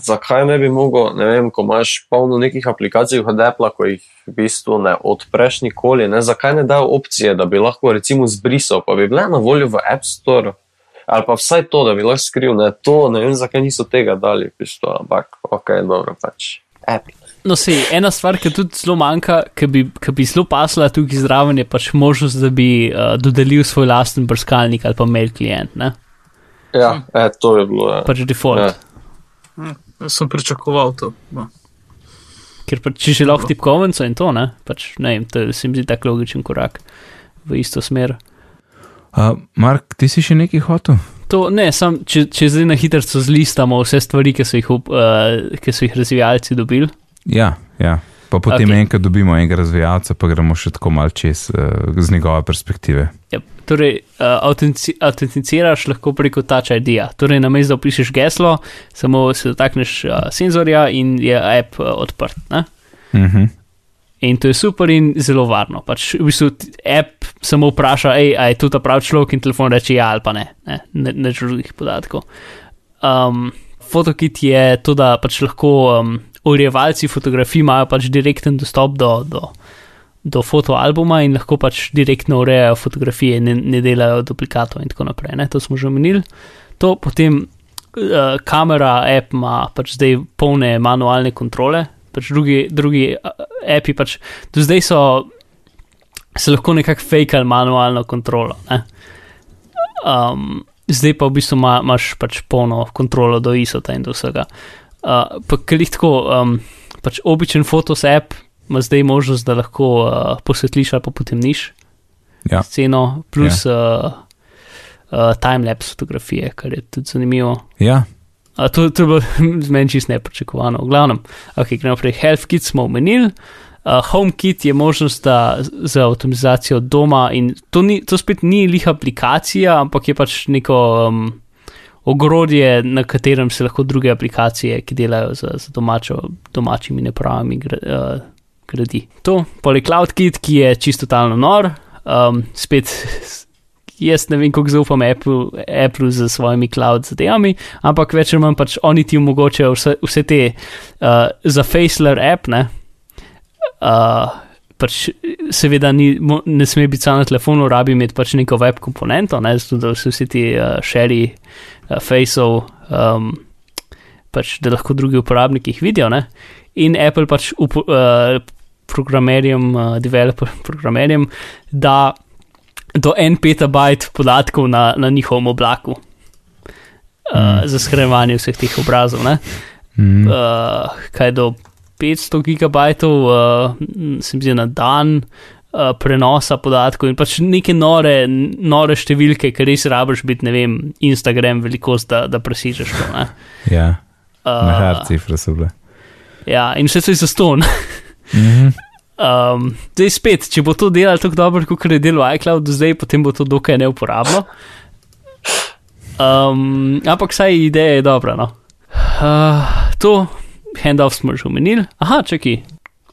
zakaj ne bi mogel, ne vem, ko imaš polno nekih aplikacij od Apple, ko jih v bistvu ne odpreš nikoli, ne, zakaj ne dajo opcije, da bi lahko recimo zbrisal, pa bi bile na voljo v App Store. Ali pa vsaj to, da bi lahko skril, ne, to ne vem, zakaj niso tega dali, v bistvu, ampak ok, dobro pač. Apple.
No, sej, ena stvar, ki tudi zelo manjka, ki bi, ki bi zelo pasla tukaj zraven, je pač možnost, da bi uh, dodelil svoj lasten brskalnik ali pa mail klient, ne?
Ja, e, to je bilo. Ja.
pač default.
Ja.
Jaz sem pričakoval to. No.
Ker pač, če že lahko tipkovnico in to, ne, pač, ne vem, to se mi zdi tak logičen korak v isto smer.
uh, Mark, ti si še nekaj hotel?
To ne, sam, če, če zdaj na hitro zlistamo vse stvari, ki so jih, uh, ki so jih razvijalci dobili.
Ja, ja. Pa potem
Ok.
okay. enkrat dobimo enega razvijalca, pa gremo še tako mal čez uh, z njegove perspektive.
Ja, torej, uh, autentici- autenticiraš lahko preko Touch ID-ja. Torej, namesto da pišeš geslo, samo se dotakneš uh, senzorja in je app uh, odprt. Ne?
Uh -huh.
In to je super in zelo varno. Pač v bistvu app samo vpraša, hej, a je to ta pravi človek in telefon reče ja ali pa ne, ne, ne, ne drugih podatkov. Um, Fotokit je to, da pač lahko um, urejevalci fotografij imajo pač direkten dostop do, do, do fotoalbuma in lahko pač direktno urejajo fotografije, ne, ne delajo duplikatov in tako naprej. Ne? To smo že omenili. To potem uh, kamera app ima pač zdaj polne manualne kontrole, pač drugi, drugi uh, api pač do zdaj so se lahko nekako fejkali manualno kontrolo. Ne? Um, zdaj pa v bistvu ima, imaš pač polno kontrolo do ISO-ta in do vsega. Uh, pa jih tako, um, pač običajen Photos app ima zdaj možnost, da lahko uh, posvetliš ali pa potemniš
Ja.
sceno, plus ja. uh, uh, timelapse fotografije, kar je tudi zanimivo.
ja,
A, to, to je bilo z meni čist nepričakovano. V glavnem, okay, gremo naprej. HealthKit smo omenili. Uh, HomeKit je možnost da, za avtomatizacijo doma in to, ni, to spet ni lih aplikacija, ampak je pač neko um, ogrodje, na katerem se lahko druge aplikacije, ki delajo za, za domačo, domačimi napravami, gra, uh, gradi. To, poleg CloudKit, ki je čisto totalno nor, um, spet jaz ne vem, kako zaupam Apple, Apple z svojimi cloud zadevami, ampak več ali manj pač oni ti omogočajo vse, vse te uh, za Faceless app, ne. Uh, pač seveda ni, mo- ne sme biti samo na telefonu, rabi imeti pač neko web komponento, ne, zato da se vsi ti uh, shari uh, faceov, um, pač da lahko drugi uporabniki jih vidijo, ne. In Apple pač upo, uh, programerjem, uh, developer programerjem, da do en petabajt podatkov na, na njihovem oblaku. Uh,
Mm.
Za shranjevanje vseh teh obrazov. Ne?
mm,
Uh, kaj do 500 gigabajtov, uh, se mi zdi na dan uh, prenosa podatkov in pač neke nore, nore številke, ker res rabiš biti, ne vem, Instagram velikost, da, da presežeš to. ne.
ja,
Uh,
mehar cifre so bile.
ja, in vse to je zaston.
Mm -hmm.
Um, zdaj spet, če bo to delalo tako dobro, kot je delal iCloud zdaj, potem bo to dokaj neuporabno. Um, ampak saj ideja je dobra. No. Uh, to handoff smo že omenili. Aha, čakaj.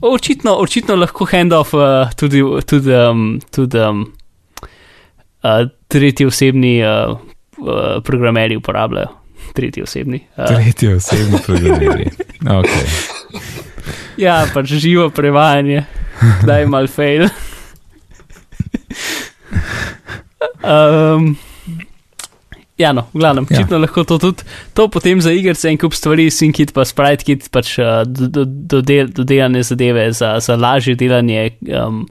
Očitno, očitno lahko handoff uh, tudi, tudi, um, tudi um, uh, tretji osebni uh, uh, programeri uporabljajo. Tretji osebni. Uh,
Tretji osebni programeri. Okay.
Ja, pač živo prevajanje, kdaj mal fail. um, ja, no, v glavnem,
Ja.
očitno lahko to tudi. To potem za igrice en kup stvari, SyncKit pa SpriteKit, pač uh, do- do- dodel- dodelane zadeve za, za lažje delanje um,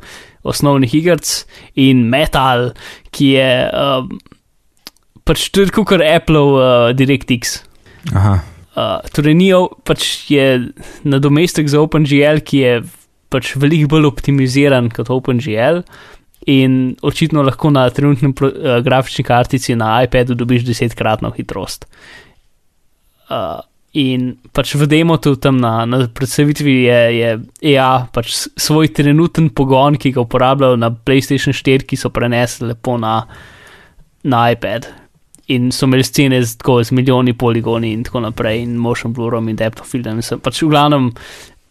osnovnih igric in Metal, ki je um, pač tudi kot Apple uh, DirectX.
Aha,
Uh, torej, ni o- pač je nadomestek za OpenGL, ki je pač veliko bolj optimiziran kot OpenGL. In očitno lahko na trenutnem pro, uh, grafični kartici na iPadu dobiš desetkratno hitrost. Uh, in pač v demotu tam na, na predstavitvi je, je EA pač svoj trenuten pogon, ki ga uporabljajo na PlayStation 4, ki so prenesli lepo na, na iPad. In so imeli scene z, tako, z milijoni poligoni in tako naprej, in motion blurom in depth of field. Pač v glavnem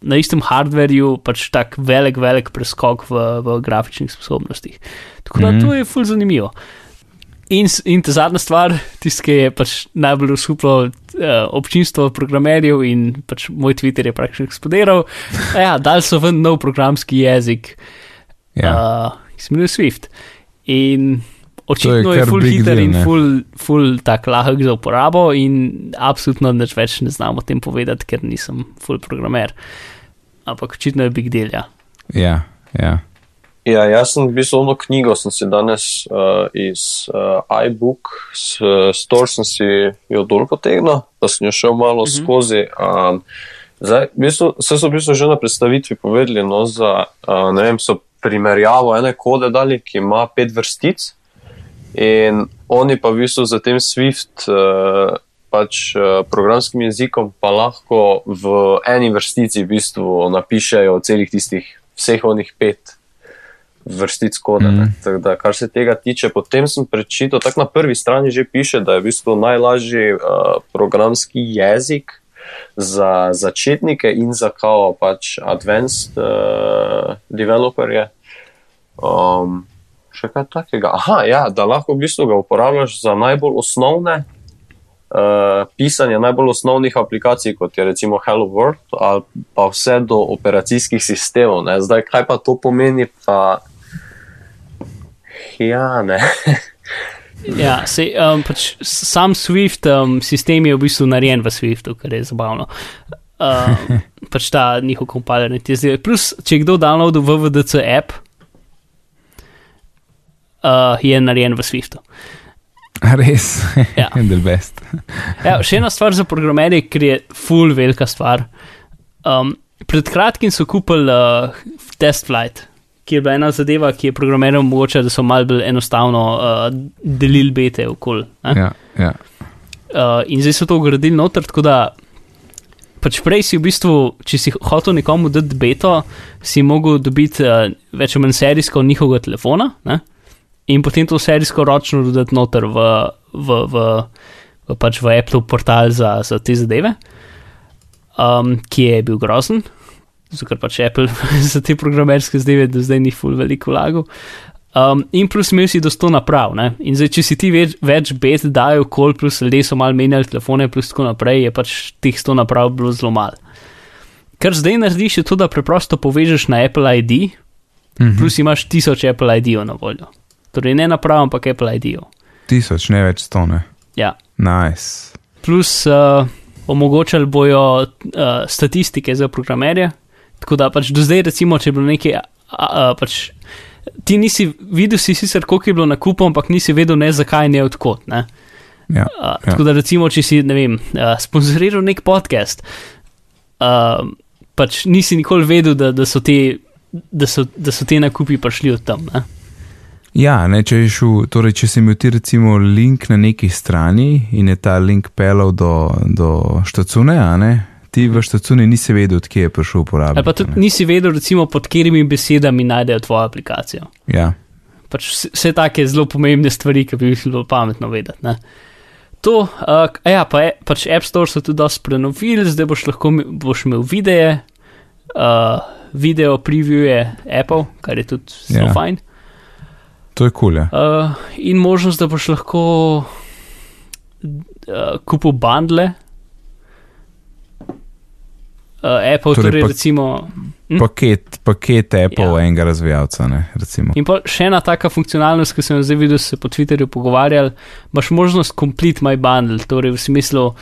na istem hardwareu pač tak velik, velik preskok v, v grafičnih sposobnostih. Tako da
Mhm.
to je ful zanimivo. In, in ta zadnja stvar, tisti, ki je pač najbolj usuplo uh, občinstvo programerjev in pač moj Twitter je praktično eksplodiral. Ja, dal so ven nov programski jezik,
Ja.
uh, ki se imenuje Swift. In očitno je,
kar
full hiter
deal,
in full, full tak lahek za uporabo, in absolutno nič več ne znam o tem povedati, ker nisem full programer. Ampak očitno je big deal. Ja.
ja, ja.
Ja, jaz sem v bistvu ono knjigo, sem si danes uh, iz uh, iBook, s, store sem si jo dol potegnil, da sem jo šel malo
Mhm.
skozi. Um, zdaj, v bistvu, vse so v bistvu že na predstavitvi povedali, no, za, uh, ne vem, so primerjavo ene kode dali, ki ima pet vrstic in oni pa v bistvu za tem Swift. Uh, Pač uh, programskim jezikom pa lahko v eni vrstici v bistvu napišejo celih tistih, vseh onih pet vrstic kode. Mm. Da, kar se tega tiče, potem sem prečital, tako na prvi strani že piše, da je v bistvu najlažji uh, programski jezik za začetnike in za kao pač advanced uh, developerje. Um, še kaj takega. Aha, ja, da lahko v bistvu ga uporabljaš za najbolj osnovne. Uh, pisanje najbolj osnovnih aplikacij, kot je recimo Hello World, ali pa vse do operacijskih sistemov. Ne? Zdaj, kaj pa to pomeni, pa ja, ne.
Ja, sej, um, pač sam Swift um, sistem je v bistvu narejen v Swiftu, kar je zabavno. Um, pač ta njihov kompiler. ne, ti je zdaj- Plus, če kdo downloadil VVDC app, uh, je narejen v Swiftu.
Res,
Ja.
del best.
Ja, še ena stvar za programerje, ker je full velika stvar. Um, pred kratkim so kupili uh, test flight, ki je bila ena zadeva, ki je programerjem omogočila, da so malo bolj enostavno uh, delili bete okoli. ne.
Ja, ja.
Uh, in zdaj so to ugradili noter, tako da pač prej si v bistvu, če si hotel nekomu dati beto, si mogel dobiti uh, več ali manj serijsko njihovega telefona ne? In potem to serijsko ročno dodati noter v, v, v, v, pač v Apple portal za, za te zadeve, um, ki je bil grozen. Zato, ker pač Apple za te programerske zadeve do zdaj ni ful veliko vlagal. Um, in plus imel si do 100 naprav. Ne? In zdaj, če si ti več, več bet dajo, kol plus ljudje so mal menjali telefone, plus tako naprej, je pač teh 100 naprav bilo zelo malo. Kar zdaj narediš, je to, da preprosto povežeš na Apple ID,
Mhm.
plus imaš 1000 Apple ID-ov na voljo. Torej ne naprav, ampak Apple ID-ov.
Tisoč, ne več stone.
Ja.
Nice.
Plus uh, omogočali bojo uh, statistike za programerje. Tako da pač do zdaj, recimo, če je bilo nekaj, a, a, pač ti nisi videl, si sicer koliko je bilo nakupov, ampak nisi vedel ne zakaj, ne odkot. Ne?
Ja.
Uh, tako da, recimo, če si, ne vem, uh, sponzoriral nek podcast, uh, pač nisi nikoli vedel, da, da, so te, da, so, da so te nakupi prišli od tam. Ne?
Ja, ne, če, šel, torej, če si imel ti recimo link na neki strani in je ta link pelal do, do štacune, ne, ti v štacuni nisi vedel, odkje je prišel uporabnik.
Ali pa tudi
ne.
nisi vedel, recimo, pod katerimi besedami najdejo tvojo aplikacijo.
Ja,
Pač vse, take zelo pomembne stvari, ki bi jih bilo pametno vedeti. Ne? To, uh, ja, pa je, pač App Store so tudi dosti prenovili, zdaj boš lahko boš imel videe, uh, video previewje Apple, kar je tudi zelo
Ja.
fajn.
To je kul. Cool, ja.
Uh, in možnost, da boš lahko uh, kupil bundle. Uh, Apple,
Torej
torej,
pa-
recimo. Hm?
paket, paket Apple
Ja.
enega razvijalca, ne, recimo.
In pa še ena taka funkcionalnost, ki sem jo zdaj videl, se po Twitterju pogovarjali, imaš možnost complete my bundle, torej v smislu,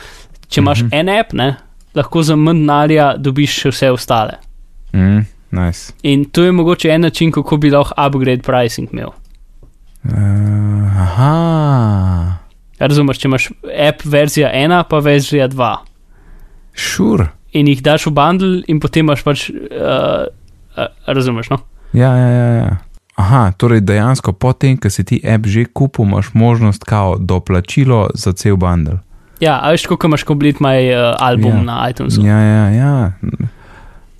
če imaš mm -hmm. en app, ne, lahko za manj denarja dobiš še vse ostale.
Mm, nice.
In to je mogoče en način, kako bi lahko upgrade pricing imel.
Uh, aha,
Razumeš, če imaš app verzija 1, pa verzija 2.
šur. Sure.
In jih daš v bundle, in potem imaš pač, uh, uh, razumeš, no?
Ja, ja, ja. ja. aha, torej dejansko potem, ko si ti app že kupil, imaš možnost kao doplačilo za cel bundle.
Ja, a veš, kako imaš komplet moj uh, album
Ja.
na iTunesu.
Ja, ja, ja.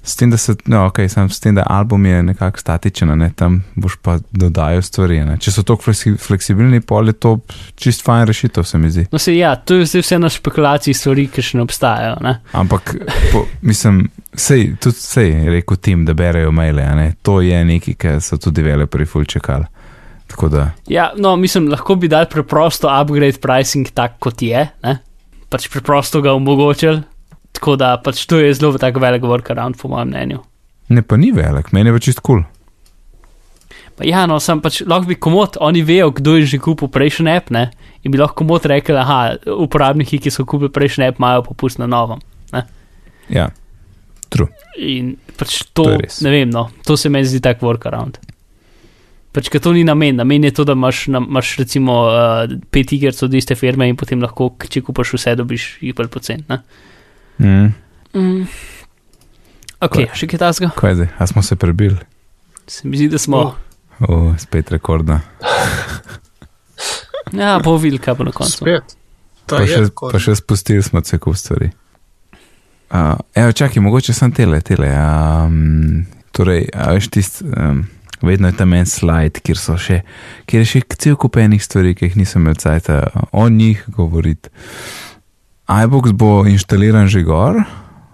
S tem, da, se, no, okay, sam, s tem, da album je nekako statičen, ne, tam boš pa dodajal stvari. Ne. Če so tako fleksibilni, pol je to čist fajn rešitev, se mi zdi.
No, se, ja, to je zdaj vse na špekulaciji stvari, ki še ne obstajajo. Ne?
Ampak, po, mislim, sej, tudi sej je rekel tim, da berejo maile, ne. To je nekaj, kar so tudi developerji ful da,
Ja, no, mislim, lahko bi dal preprosto upgrade pricing tak, kot je, ne? pač preprosto ga omogočili. Tako da pač to je zelo tak velik workaround, po mojem mnenju.
ne pa ni velik, meni je pa čist kul. Cool.
Pa ja, no, sem pač lahko bi komod, oni vejo, kdo je že kupil prejšnji app, ne? In bi lahko komod rekel, aha, uporabniki, ki so kupili prejšnji app, imajo popust na novem.
Ja, true.
In pač
To
to, ne vem, no, to se meni zdi tak workaround. Pač, ker to ni namen, namen je to, da imaš, na, imaš recimo uh, pet iger od iste firme in potem lahko, če kupaš vse, dobiš jih bolj pocen. ne.
Mm.
Mm. Ok,
Kaj?
še kaj tasga?
Kaj zdaj, a smo se prebili?
Se mi zdi, da smo.
Oh.
O, spet rekordna.
Ja, bo videl, kaj bo na koncu.
Spet. Ta
Pa
je
še,
tako.
pa še spustili smo se kup stvari. Uh, evo, čakaj, mogoče sem tele, tele. Um, torej, a veš tist, um, vedno je tam en slajd, kjer so še, kjer je še cel kup enih stvari, ki jih nisem imel cajt o njih govoriti. iBox bo inštaliran že gor,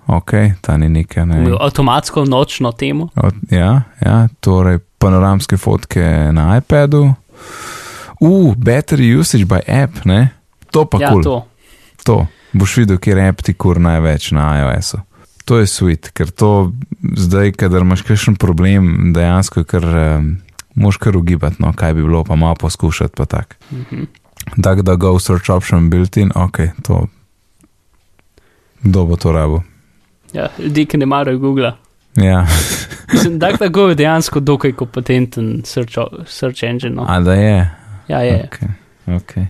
ok, ta ni nekaj. Ne.
Avtomatsko nočno temo.
Od, ja, ja, torej panoramske fotke na iPadu. Uh, battery usage by app, ne? To pa
ja,
kul.
to.
To boš videl, kjer app ti kur največ na iOS-u. To je sweet, ker to zdaj, kadar imaš kakšen problem, dejansko je kar, um, moš kar ugibati, no, kaj bi bilo, pa malo poskušati, pa tak.
Mhm.
Tak, da go search option built in, ok, to. Kdo bo to rabo?
Ja, ljudje, ki ne marajo Google.
Ja,
Mislim, da je dejansko dokaj kompetenten search, search engine. No.
a da je.
Ja, je.
Okay, okay.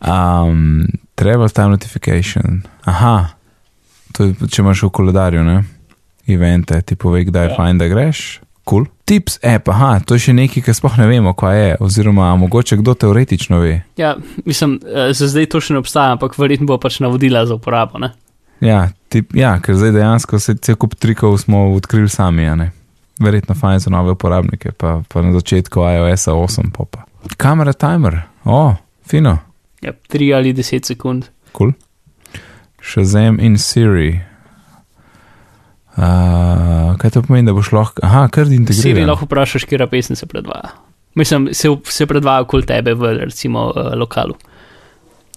Um, travel time notification. Aha, to je, če imaš v koledarju, ne? Evente, ti pove, kdaj je
Ja.
fajn, da greš. Cool. Tips app, aha, to je še nekaj, kar sploh ne vemo, kaj je, oziroma mogoče kdo teoretično ve.
Ja, mislim, eh, za zdaj to še ne obstaja, ampak verjetno bo pač navodila za uporabo. Ne?
Ja, tip, ja, ker zdaj dejansko se cel kup trikov smo odkrili sami. Verjetno fajn za nove uporabnike, pa, pa na začetku iOS 8 popa. Kamera timer, o, oh, fino.
Ja, 3 ali 10 sekund.
Cool. Shazam in Siri. Uh, kaj to pomeni, da boš lahko, aha, kar
Siri
integriran.
lahko vprašaš, kje pesem se predvaja. Mislim, se, se predvaja okoli tebe v recimo uh, lokalu.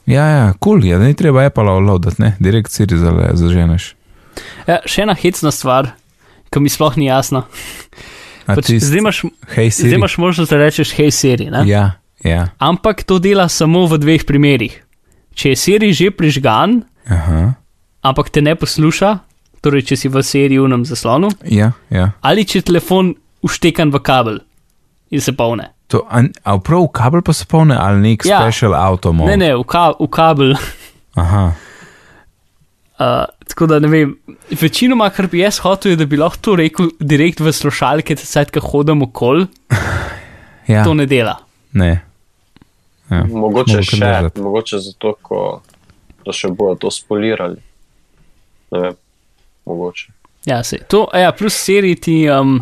Ja, ja, kul cool je, da ni treba Apple loadati, ne, direkt Siri zaženeš.
Ja, še ena hecna stvar, ki mi sploh ni jasna. Pač, zdaj, imaš,
Siri.
zdaj imaš možnost, da rečeš hej Siri, ne?
Ja, ja.
ampak to dela samo v dveh primerih. Če je Siri že prižgan,
Aha.
ampak te ne posluša, torej če si v seriji unem zaslonu,
Ja, ja.
ali če je telefon uštekan v kabel in se polne.
To, a, a prav kabel pa se polne ali nek
Ja.
special auto mod?
Ne, ne, v, ka, v kabel.
Aha.
Uh, tako da ne vem, večinoma, kar bi jaz hotel, je, da bi lahko to rekel direkt v slušalke, cajt, ki hodim okol,
Ja,
to ne dela.
ne. Ja.
Mogoče
Mogo kar
še,
držati.
mogoče zato, ko, da še bojo to spolirali. Ne vem, mogoče.
Ja, se, to, a ja, plus seriji ti um,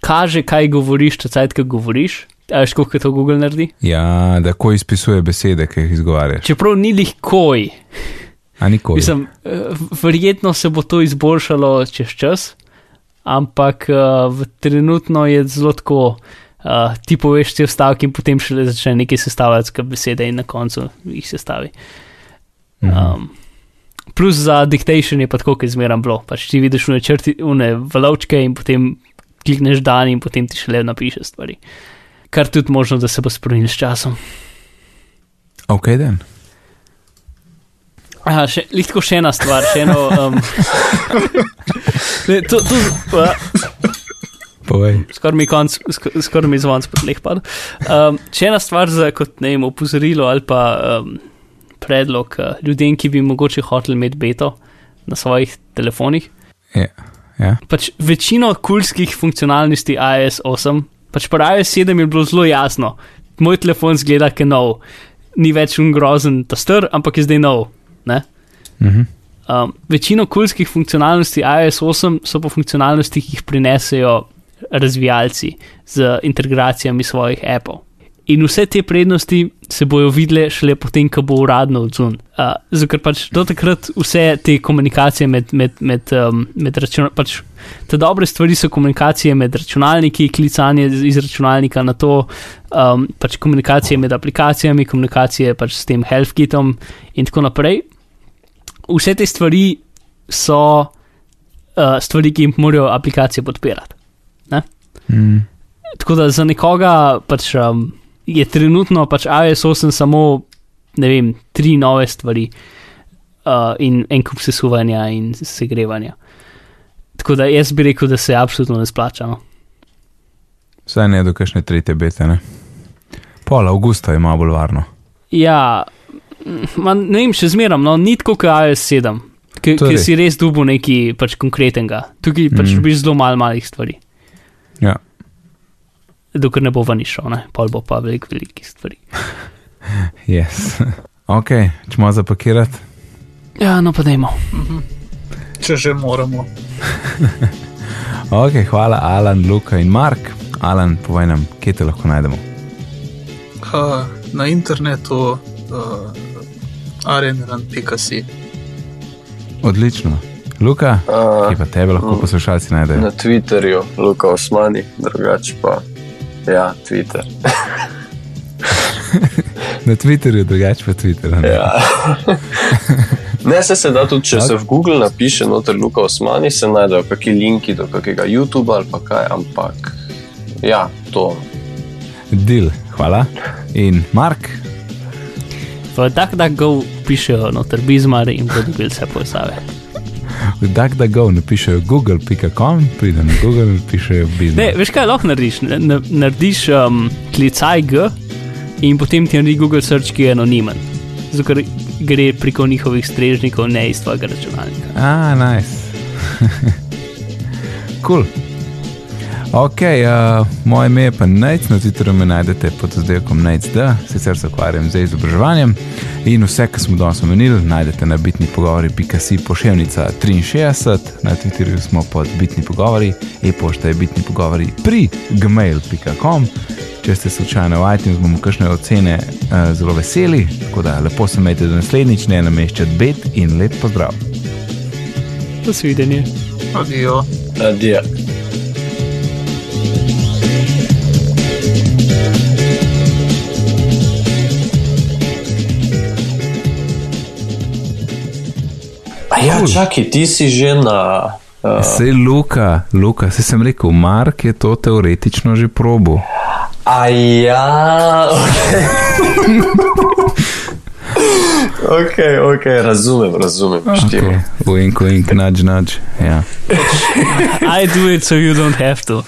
kaže, kaj govoriš, cajt, ki govoriš. A veš, kako to Google naredi?
ja, da ko izpisuje besede, ki jih izgovarjaš.
Čeprav ni lihkoj,
A nikoli.
Mislim, eh, verjetno se bo to izboljšalo čez čas, ampak uh, v trenutno je zelo tako, uh, ti poveš te stavke in potem šele začne nekaj sestavljati, kot besede in na koncu jih sestavi.
Mhm.
Um, plus za dictation je pa tako, kot zmeram bilo. Pač ti vidiš une črti, une valovčke in potem klikneš dan in potem ti šele napiše stvari. Kar tudi možno, da se bo spremenil s časom.
Ok, den.
Aha, še, lihko še ena stvar, še eno. Um, ne, to, to, uh, skoraj mi konc, sk- skoraj mi zvon spod leh padel. Um, še ena stvar za kot ne vem, opozorilo ali pa um, predlog uh, ljudem, ki bi mogoče hoteli imeti beto na svojih telefonih.
Ja. Ja.
Pač večino kulskih funkcionalnosti iOS 8 Pač iOS 7 je bilo zelo jasno. Moj telefon zgleda, kot nov, ni več un grozen, ta star, ampak je zdaj nov. Ne?
Mhm.
Um, večino kulskih funkcionalnosti iOS 8 so pa funkcionalnosti, ki jih prinesejo razvijalci z integracijami svojih appov. In vse te prednosti se bojo videle šele potem, ko bo uradno odzun. Uh, zato, ker pač do takrat vse te komunikacije med, med, med, um, med računalniki, pač te dobre stvari so komunikacije med računalniki, klicanje iz računalnika na to, um, pač komunikacije med aplikacijami, komunikacije pač s tem HealthKitom in tako naprej. Vse te stvari so uh, stvari, ki jih morajo aplikacije podpirati.
Mm.
Tako da za nekoga pač, um, je trenutno pač iOS 8 samo, ne vem, tri nove stvari uh, in en kup sesuvanja in segrevanja. Tako da jaz bi rekel, da se absolutno ne splača. No.
Vsaj ne do kakšne tretje bete, ne. Pol avgusta je malo bolj varno.
Ja, mm, ma, ne vem, še zmeram, no, ni tako kot iOS 7, ki si res dubu nekaj pač konkretnega. Tukaj pač
Mhm.
dobiš zelo malo malih stvari,
Ja.
Dokler ne bo ven išel, ne, pol bo pa veliko velikih stvari.
Yes. ok, čemo zapakirati.
Ja, no pa dajmo.
Če že moramo.
Ok, hvala Alan, Luka in Mark. Alan, povej nam, kje te lahko najdemo.
Uh, na internetu uh, arenran.si.
Odlično. Luka,
Uh,
kje pa tebe lahko poslušalci najdejo?
na Twitterju, Luka Osmani, drugače pa. Ja, Twitter.
Na Twitterju, drugače pa Twitter. ne?
Ja. Ne, se, se da tudi, če
Tak.
se v Google napiše noter Luka Osmani, se najdejo kakšni linki do kakega YouTuba ali pa kaj, ampak ja, to.
Dil, hvala. In Mark,
V DuckDuckGo pišejo noter bizmar in bodo dobili vse povezave.
DuckDuckGo napišejo google.com, pride na Google in pišejo
Ne,
biznis.
veš kaj lahko narediš? Ne- ne- Narediš um, klicaj G in potem ti naredi Google Search, ki je anonimen. Zato ker gre preko njihovih strežnikov, ne iz tvojega računalnika.
Ah, nice. cool. Ok, uh, moje ime je pa Nec, na Twitterju me najdete pod oddelkom NecD, sicer se ukvarjam z izobraževanjem in vse, kar smo danes omenili, najdete na bitni pogovori.si pošiljnica 63, na Twitterju smo pod bitni pogovori, e-pošta je bitni pogovori pri gmail.com. Če ste slučajno v iTunes, bomo kakšne ocene uh, zelo veseli, tako da lepo se imejte do naslednjič, ne nameščati bed in lep pozdrav.
Nasvidenje.
Adijo.
Adija. Ja, čakaj, ti si že na. Uh,
Sej Luka, Luka, se sem rekel, Mark je to teoretično že probo.
a ja, ok, ok, razumem, razumem.
Okay. Wink, wink, nudge, nudge. Ja.
I do it so you don't have to.